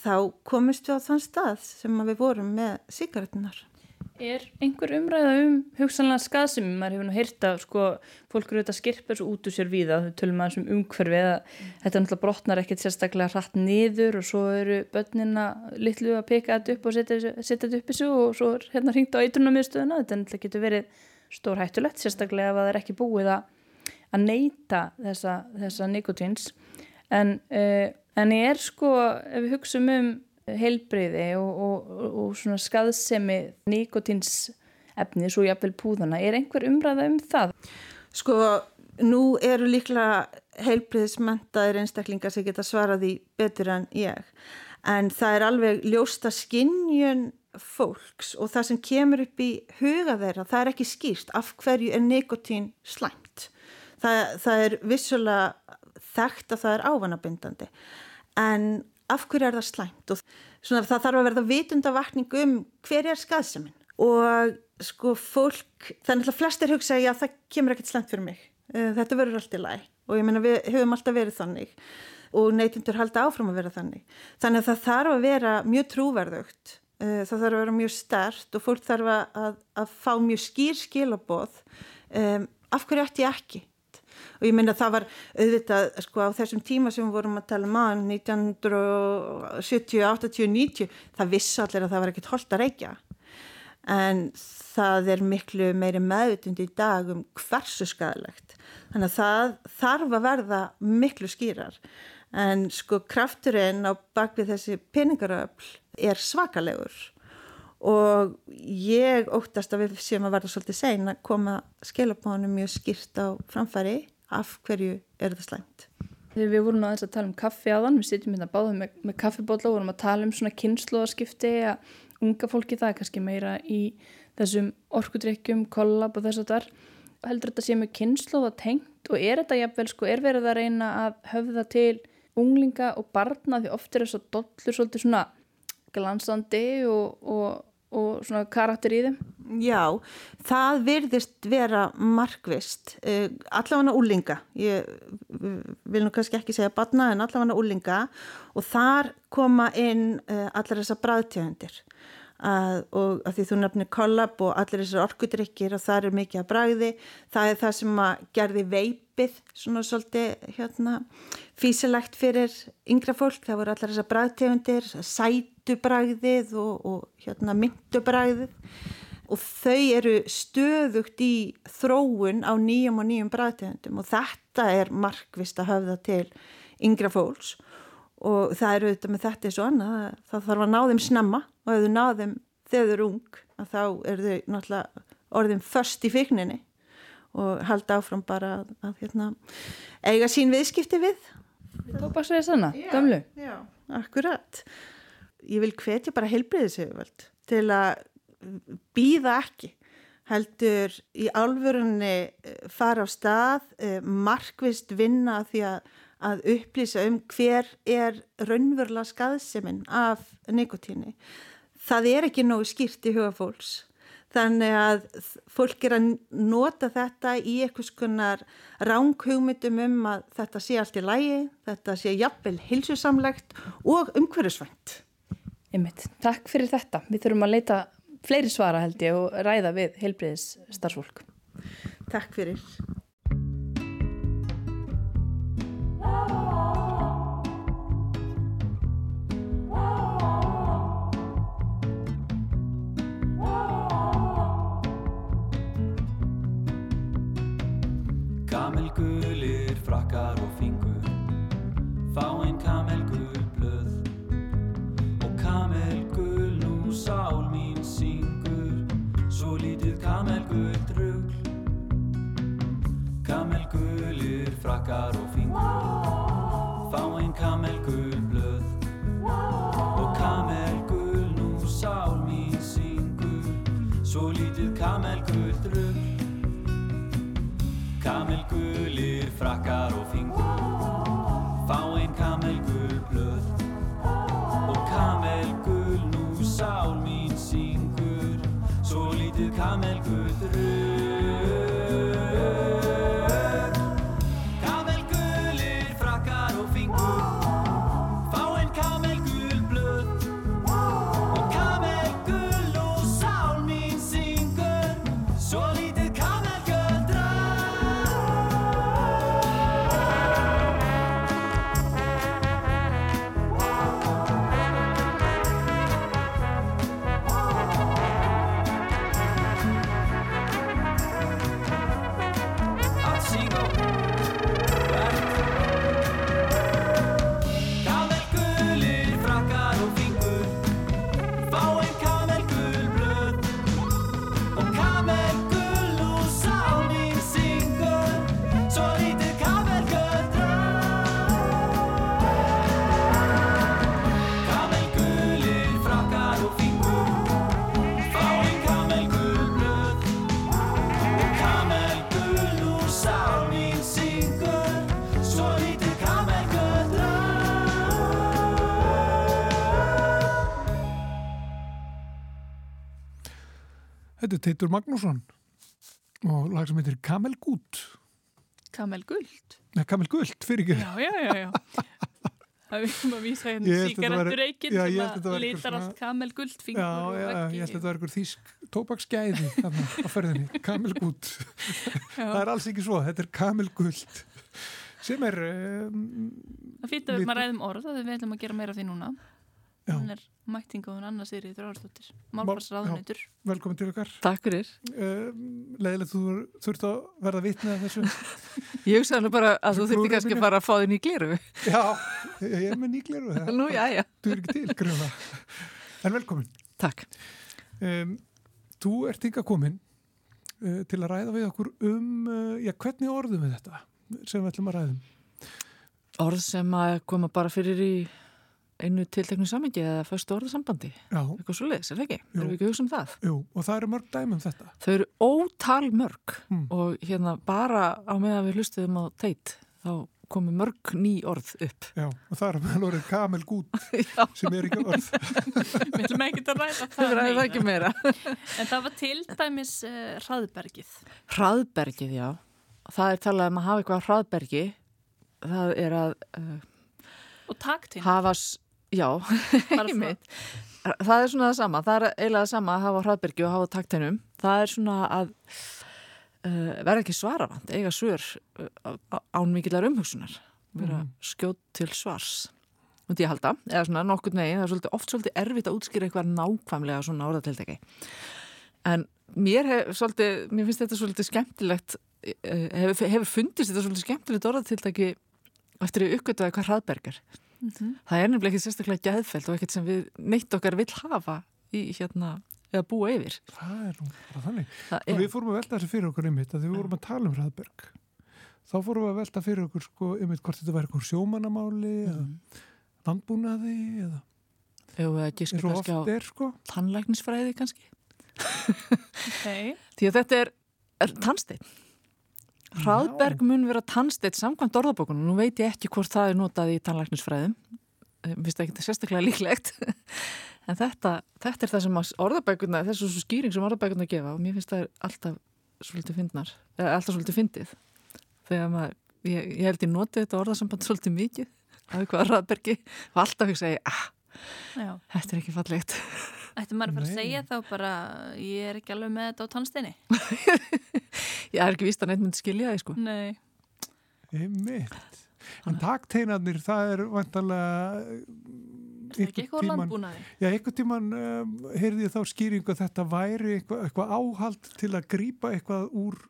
þá komist við á þann stað sem við vorum með síkaretunar. Er einhver umræða um hugsanlega skaðsemi? Maður hefur nú heyrt að sko, fólk eru þetta skirpa svo út úr sér víða, þau tölum aðeins um umhverfið að mm. þetta náttúrulega brotnar ekkert sérstaklega hratt niður og svo eru börnina litlu að peka þetta upp og setja þetta upp í svo og svo er hérna hringt á eitrunamiðstöðuna, þetta náttúrulega getur verið stór hættulegt, sérstaklega ef það er ekki búið að, að neyta þessa, þessa nikotins en, uh, en ég er sko, ef við hugsaum um heilbreyði og, og, og svona skaðsemi nikotinsefni svo jáfnvel púðana. Er einhver umræða um það? Sko, nú eru líklega heilbreyðismentaðir einstaklingar sem geta svarað í betur en ég. En það er alveg ljósta skinnjun fólks og það sem kemur upp í huga þeirra, það er ekki skýrst af hverju er nikotín slæmt. Það, það er vissulega þekkt að það er ávanabindandi en af hverju er það slæmt? Og svona, það þarf að verða vitundavakning um hver er skaðseminn og sko fólk, þannig að flestir hugsa já það kemur ekkert slæmt fyrir mig. Eh, þetta verður allt í læg og ég meina við höfum alltaf verið þannig. Og neytundur halda áfram að vera þannig. Þannig að það þarf að vera mjög trúverðugt. Eh, það þarf að vera mjög stert og fólk þarf að, að fá mjög skýr skilaboð. Um, af hverju ætti ég ekki og ég minna það var auðvitað sko á þessum tíma sem við vorum að tala að 1970, 80, 90 það vissi allir að það var ekkit holdt að reykja. En það er miklu meiri meðutund í dag um hversu skadalegt þannig að það þarf að verða miklu skýrar. En sko krafturinn á bakvið þessi peningaröfl er svakalegur og ég óttast að við séum að verða svolítið sein að koma skilabónum mjög skýrt á framfæri af hverju er þetta slæmt. Þegar við vorum aðeins að tala um kaffi aðan, við sitjum hérna báðum með, með kaffibólla og vorum að tala um svona kynnslóðaskipti að unga fólki það er kannski meira í þessum orkudrykkjum, kollab og þess að þar heldur þetta sé með kynnslóða tengt og er þetta jafnvel sko, er verið að reyna að höfða til unglinga og barna því oft er þess að dollur svolítið svona glansandi og, og og svona karakter í þeim? Já, það virðist vera markvist, uh, allavega úlinga, ég vil nú kannski ekki segja badna en allavega úlinga og þar koma inn uh, allar þessar bræðtjöfundir og að því þú nefnir kollab og allir þessar orkudrykkir og það er mikið að bræði það er það sem að gerði veipið svona svolítið hérna, físilegt fyrir yngra fólk. Það voru allar þessar bræðtegundir sætubræðið og, og hérna, myndubræðið og þau eru stöðugt í þróun á nýjum og nýjum bræðtegundum og þetta er markvist að höfða til yngra fólks. Og það eru auðvitað með þetta eins og annað það þarf að ná þeim snemma og ef þau ná þeim þegar þau eru ung þá eru þau náttúrulega orðin först í fíkninni og halda áfram bara að, að hérna, eiga sín viðskipti við. Tópaksverðið sanna, gamlu Já, akkurat Ég vil hvetja bara heilbreyðisöfuvöld til að býða ekki heldur í álfurunni eh, fara á stað eh, markvist vinna því að að upplýsa um hver er raunverulega skaðseminn af nikotíni. Það er ekki nógu skýrt í huga fólks. Þannig að fólk er að nota þetta í eitthvað skonar ránghugmyndum um að þetta sé allt í lægi, þetta sé jafnvel hilsusamlegt og umhverjusvænt. Einmitt. Takk fyrir þetta. Við þurfum að leita fleiri svara held ég og ræða við heilbriðis starfsfólk. Takk fyrir. Lítið kamelgul drugl. Kamelgulir, frakkar og fingur Fáinn kamelgul blöð. Og kamelgul nú sál mín syngur Svo lítið kamelgul drugl. Kamelgulir, frakkar og fingur Þetta er Teitur Magnússon og lag sem heitir Kamel Gút. Kamel guld. Nei, Kamel Guld, fyrir ekki. Já, já, já, já. Það við komum að vísa hérna held þetta síkarettur væri- reikin Já, ég sem að litar allt kamel guld fingur Já, já, ég held að þetta var einhver þýsk tóbaksgæði þarna á ferðinni, [laughs] Kamel Gút. Það er alls ekki svo, þetta er Kamel Guld sem er um, Það fýtt að við maður ræðum orð að við ætlum að gera meira af því núna. Já. Mættinga og hún annars er í þrjáðarstóttir. Málfarsraðunitur. velkomin til okkar. Takk fyrir. Um, Leðilegt þú þurft að verða vitnið af þessu. [laughs] Ég hugsaði alveg bara að þú þurfti kannski að fara að fá þinn í gliru. Já, ég er með nýgleru. Nú, já, já. Þú er ekki til, grunna. En velkomin. Takk. Um, þú ert yngar komin uh, til að ræða við okkur um, uh, já, hvernig orðum við þetta sem við ætlum að ræðum? Orð sem að koma bara fyrir í einu tilteknu samingi eða fyrstu orðasambandi. Já, Eitthvað svo leiðis, er það ekki? Jú. Erum við ekki að hugsa um það? jú, og það eru mörg dæmi um þetta. Þau eru ótal mörg Mm. og hérna bara á meðan við hlustuðum á teit þá komu mörg ný orð upp. Já, og það er meðal orðið kamel gút [laughs] sem er ekki orð. [laughs] Við ætlum ekki að ræða það það er það meira. ekki meira. [laughs] En það var til dæmis uh, hraðbergið. Hraðbergið, já. Það er talað um að hafa eitthvað hraðbergi. Það er að uh, Og taktinn. hafa, já, [laughs] einmitt. Það er svona það sama, það er eiginlega það sama að hafa á hraðbergi og hafa á takteinum. Það er svona að uh, vera ekki svaravand, eiga svör uh, á- án mikillar umhugsunar. Vera Mhm. skjótt til svars. Ég halda, eða svona nokkur negin, það er svolítið, oft svolítið erfitt að útskýra eitthvað nákvæmlega svona orðatildegi. En mér, hef, svolítið, mér finnst þetta svolítið skemmtilegt, eh, hefur, hefur fundist þetta svolítið skemmtilegt orðatildegi eftir að uppgötuða hvað hraðberg er. Mhm. Það er nefnilega ekki sérstaklega gæðfælt og ekkert sem við neitt okkar vill hafa í hérna, eða búa yfir. Það er nú bara þannig. Og við fórum að velta þessu fyrir okkur einmitt að því við vorum að tala um hraðberg. Þá fórum við að velta fyrir okkur sko einmitt hvort þetta væri eitthvað sjómannamáli eða Mm. landbúnaði eða Ef við giska eins og oft er sko. tannlæknisfræði kannski. [laughs] Því að þetta er, er tannsteinn. Hraðberg mun vera tannsteinn samkvæmt orðabókunum. Nú veit ég ekki hvort það er notað í tannlæknisfræðum. Finnst ekki sérstaklega líklegt. [laughs] en þetta, þetta er það sem að orðabækuna, þessu skýring sem orðabækuna gefa og mér finnst það er alltaf svolítið fyndnar, eða alltaf svolítið fyndið. Þegar maður, ég, ég held ég notið þetta orðasamband [laughs] svolítið mikið af eitthvað hraðbergi og alltaf ég, ah, Já. þetta er ekki fallegt. [laughs] Ætti maður bara að Nei. segja þá bara ég er ekki alveg með þetta á tannsteini. Ég er ekki víst að neitt myndi skilja því sko. Nei. Einmitt. En takteinarnir, það er er ekki eitthvað landbúnaði. Já, einhvern tíman um, heyrði ég þá skýringu að þetta væri eitthvað, eitthvað áhald til að grípa eitthvað úr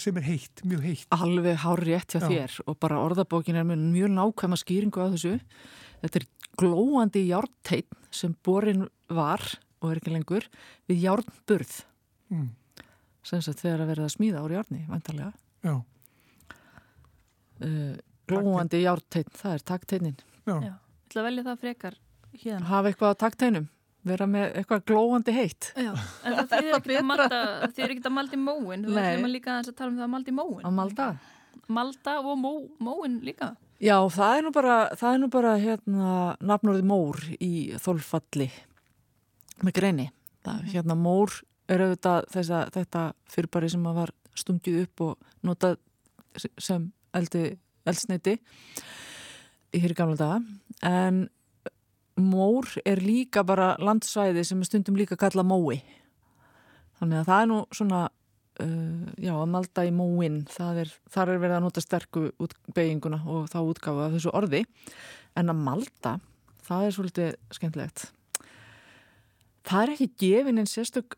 sem er heitt, mjög heitt. Alveg hár rétt hjá Já. þér og bara orðabókin er með mjög nákvæma skýringu á þessu. Þetta er glóandi járnteitt sem borin var og er ekki lengur við járnburð Mm. Sem sagt þegar að verða að smíða úr járni, vantarlega. Já, Uh, glóandi járnteitt, það er takteinnin. já, Já. Ég ætla að velja það frekar hérna. Hafa eitthvað á takteinum, vera með eitthvað glóandi heitt. Já. En [laughs] það þýðir ekki að malda, það þýðir ekki að malda í móin. Þú ætlum að líka aðeins að tala um það að malda í móin. Á malda. Malda og mó, móin líka. Já, það er nú bara, það er nú bara hérna nafnórið mór í þolfalli með greini. Það, hérna mór er auðvitað þessa, þetta fyrirbæri sem var stungið upp og notað sem eldi, eldsneiti í hér í gamla daga. En mór er líka bara landsvæði sem stundum líka kalla mói. Þannig að það er nú svona uh, já, að malda í móin það er, þar er verið að nota sterku útbeiginguna og þá útgáfa af þessu orði en að malda það er svolítið skemmtilegt það er ekki gefin en sérstök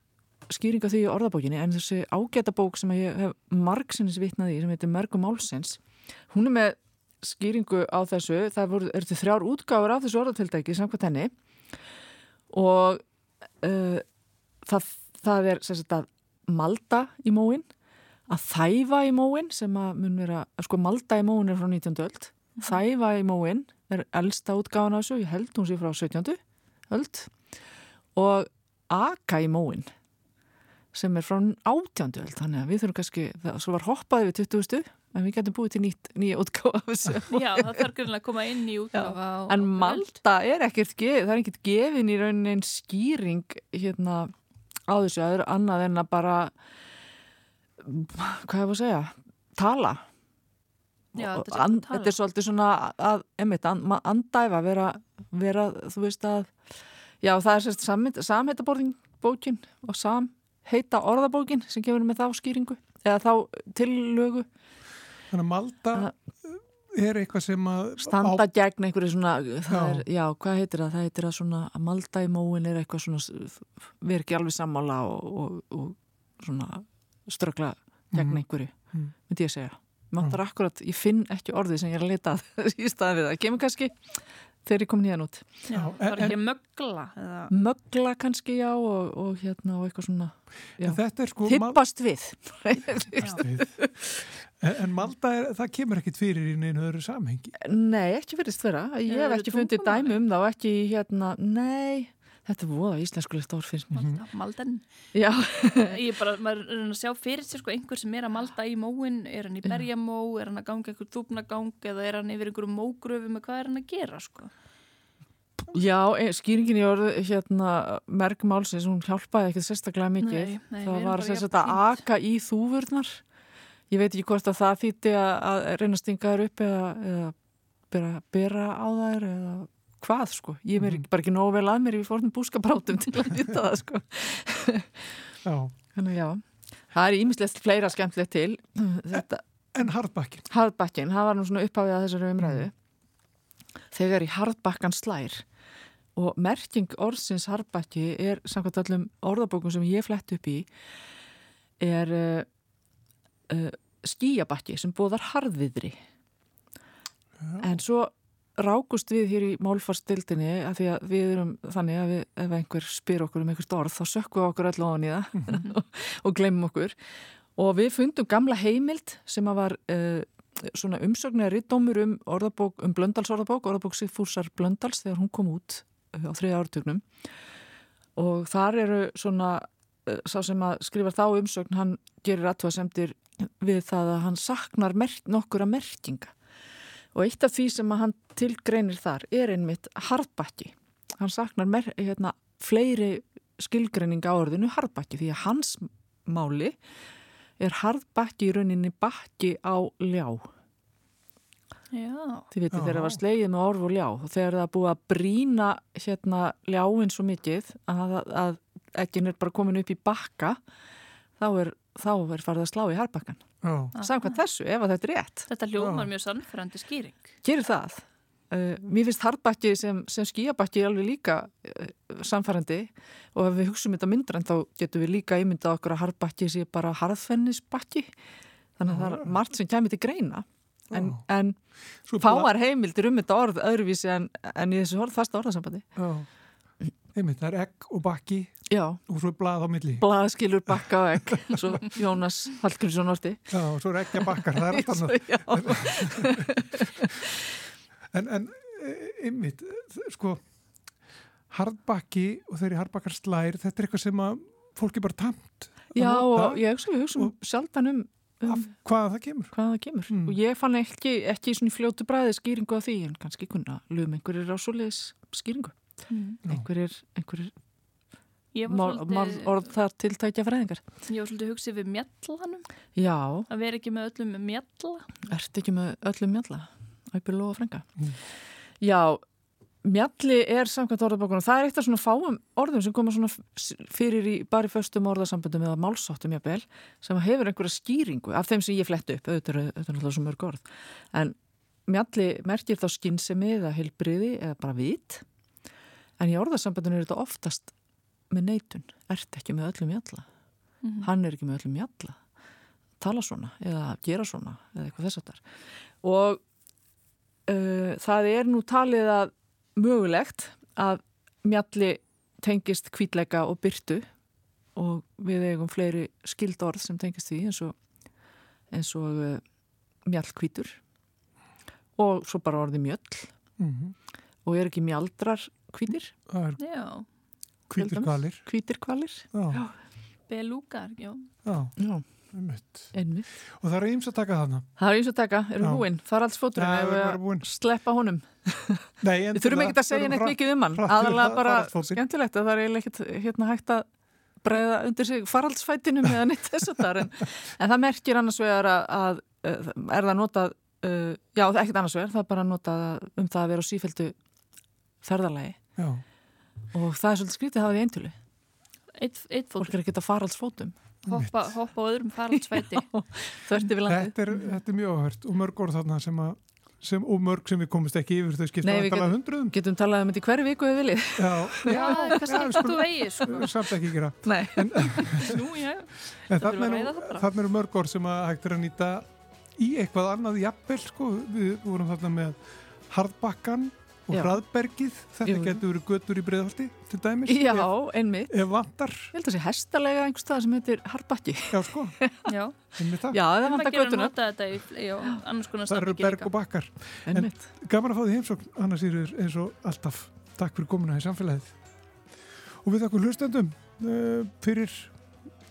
skýring af því í orðabókinni en þessi ágæta bók sem ég hef margsinnis vitnað í sem heitir Mergum Málsins hún er með skýringu á þessu það voru, eru til þrjár útgáfur af þessu orðatildæki samkvæmt henni og uh, það, það er sagt að malda í móin að þæfa í móin sem að mun vera, sko malda í móin er frá 19. öld, þæfa í móin er elsta útgáfan af þessu, ég held hún sé frá 17. öld og aka í móin sem er frá 18. öld þannig að við þurfum kannski, það svo var hoppaði við 20. en við getum búið til nýtt, nýja útgáfa [laughs] Já, það þarf grunlega að koma inn í útgáfa. En. Malta er ekkert það er ekkert gefin í rauninni en skýring hérna á þessu aður annað en að bara hvað hefur að segja tala Já, Og þetta er and, tala. þetta er svolítið svona að, einmitt, and, andæfa vera, vera, þú veist að já, það er sérst samheitaborðin bókin og samheita orðabókin sem kemur með þá skýringu eða þá tillögu Þannig að Malta er eitthvað sem að standa gegn einhverju svona það Já. er, já, hvað heitir það? Það heitir að svona að malda í móin er eitthvað svona við erum ekki alveg sammála og, og, og svona ströggla gegn Mhm. einhverju, Mhm. myndi ég segja Máttar akkurat, ég finn ekki orðið sem ég er að leta að [laughs] í staðan við það, kemur kannski þegar ég kom nýjan út Já, það er ekki mögla eða... mögla kannski já og, og hérna og eitthvað svona er sko tippast við við. En, en Malta, er, það kemur ekkit fyrir í neinu öðru samhengi. Nei, ekki verðist vera. Ég hef ekki fundið dæmi um það og ekki hérna, nei, þetta er voða íslenskulegt ár finnst mér. Malta, Malden Já, [laughs] Ég er bara, maður er að sjá fyrir sér sko einhver sem er að malda í móin, er hann í berjamó, er hann að ganga einhver þúpnagang eða er hann yfir einhverju mógröfu með hvað er hann að gera sko? já e, skýringin í orð hérna mergmálsins, hún hjálpaði ekkert sérstaklega mikið. Nei, nei, það var sagt að týnd. aka í þúfurnar. Ég veit ekki hvort að það þýtti að, að reyna að stinga þær upp eða, eða bera, bera á þær eða hvað sko. Ég er Mhm. bara ekki nógu vel að mér í fórnum búskaprátum til að vita það sko. Já. Þannig já, það er ímislegt fleira skemmtilegt til. Þetta, En hardbakkin. Harðbakkin, það var nú svona upphafið að þessari umræðu. Þegar í harðbakkan slær og merking orðsins harðbakki er samkvæmt öllum orðabókum sem ég flett upp í er uh, uh, skíabakki sem bóðar harðviðri. En svo rákust við hér í málfarstildinni að því að við erum þannig að við, ef einhver spyr okkur um einhvert orð þá sökkum við okkur öll ofan í það [laughs] og glemum okkur. Og við fundum gamla heimild sem að var uh, svona umsögnari dómur um orðabók, um blöndalsorðabók orðabók Sigfúsar Blöndals þegar hún kom út uh, á þriða áratugnum. Og þar eru svona uh, sá sem að skrifa þá umsögn hann gerir aðtöðasemdir við það að hann saknar merk, nokkura merkinga og eitt af því sem að hann tilgreinir þar er einmitt harðbakki. Hann saknar mer, hérna, fleiri skilgreining á orðinu harðbakki því að hans máli er harðbakki í rauninni bakki á ljá. Já, Þið veitir þegar það var slegið með orð og ljá og þegar það búið að brína hérna ljáin svo mikið að, að ekkin er bara komin upp í bakka þá er, þá er farið að slá í harbakkan. Já. Samkvæmt þessu, ef að þetta er rétt. þetta hljómar mjög sannfærandi skýring. Gerir það. Uh, mér finnst harbakki sem, sem skíabakki alveg líka uh, samfærandi og ef við hugsaum þetta myndra en þá getum við líka ímyndað okkur að harbakki sé bara harðfennisbakki þannig að það er margt sem kemur til greina en, en fáar heimildir um þetta orð öðruvísi en, en í þessu orð, fasta orðasambandi Já. Einmitt, það er egg og bakki Já, og svo er blað á milli. blaðskilur bakka og egg [laughs] svo Jónas Hallgrímsson orti Já, og svo er eggja bakkar, það er allt annað. [laughs] Já, [laughs] En, en eh, einmitt, sko, hardbakki og þeirri hardbakkar slær, þetta er eitthvað sem að fólk er bara tamt. já og ég hugsa við hugsa um sjaldan um, um Af hvað það kemur. hvað það kemur Mm. og ég fann ekki, ekki í fljótu bræði skýringu af því en kannski kunna lögum einhverjir á svoleiðis skýringu Mm. einhverjir, einhverjir Ég var mál, mál, svolítið, orð þar tiltækja fræðingar. Ég var svolítið hugsið við mjallanum, Já, að vera ekki með öllum mjalla. ert ekki með öllum mjalla? Æpir Lóa Frænga Mm. Já, mjalli er samkvæmt orðabókunum, það er eitt af svona fáum orðum sem koma svona fyrir í bara í föstum orðasamböndum eða málsáttum jafnvel, sem hefur einhverja skýringu af þeim sem ég flett upp, auðvitað er náttúrulega svo mörg orð, en mjalli merkir þá skynsemi eða heilbriði eða bara vit en í orðasamböndunum er þetta oftast með neitun, ert ekki með öllum mjalla Mhm. hann er ekki með öllum mjalla tala svona eða gera svona eða eitthvað þess að þar og uh, það er nú talið að mögulegt að mjalli tengist kvítleika og byrtu og við eigum fleiri skild orð sem tengist því eins og, eins og uh, mjallkvítur og svo bara orði mjöll. Mm og er ekki mjaldrar kvítir, Það er Já, hvítir kvalir. kvítir kvalir Já, belúkar, já. já, Já, einmitt. einmitt. Og það er eins að taka þarna. Það er eins og taka, við búinn, faraldsfóturinn ef við að sleppa honum. [laughs] Nei, Við þurfum ekkert að segja neitt mikið um hann. aðalega það, bara skemmtilegt að það er ekkert hérna hægt að breyða undir sig faraldsfætinu með að neitt þess að það en, [laughs] en það merkir annars vegar að, að uh, er það notað uh, já, það er ekkert annars vegar, það er bara notað um það að vera á sífældu ferðalagi Já, og það er svolítið skrítið að hafa því eintölu. Eitt, eitt fót, fólk er ekkert að faraldsfótum hoppa, hoppa á öðrum þörti við landi þetta er, þetta er mjög áhört. Og mörg orð þarna sem að sem, og mörg sem við komumst ekki yfir þau skipta Nei, að við tala hundruðum. getum talað um þetta í hverju viku við viljið. Já, Já, við vegið, sko. við samt ekki gera. Nei, [laughs] Nú, já. En þarna eru, mörg orð sem að hægt er að nýta í eitthvað annað jafnvel sko. Við vorum þarna með harðbakkan og Já. hraðbergið. Þetta getur verið götur í breiðholti til dæmis. já, Ef, einmitt ef vantar. Ég held að það sé hestalega einhvers stað sem heitir Harbakki Já, sko. [laughs] Já, Einmitt það. Já, það það vantar götuna þetta í, í á annars konar Það eru berg og bakkar. Einmitt Gaman að fá því heimsókn, Anna Sýrur, eins og alltaf. Takk fyrir komuna í samfélagið. Og við þakkum hlustendum uh, fyrir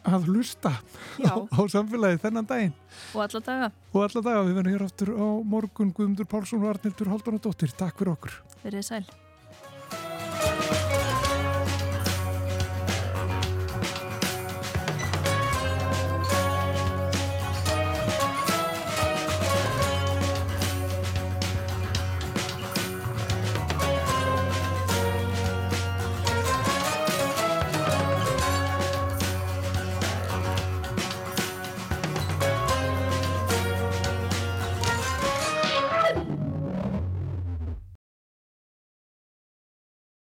að hlusta á, á samfélagið þennan daginn. og alla daga. Og alla daga, við verðum hér áttur á morgun Guðmundur Pálsson og Arnildur Haldunadóttir. Takk fyrir okkur. Verið sæl.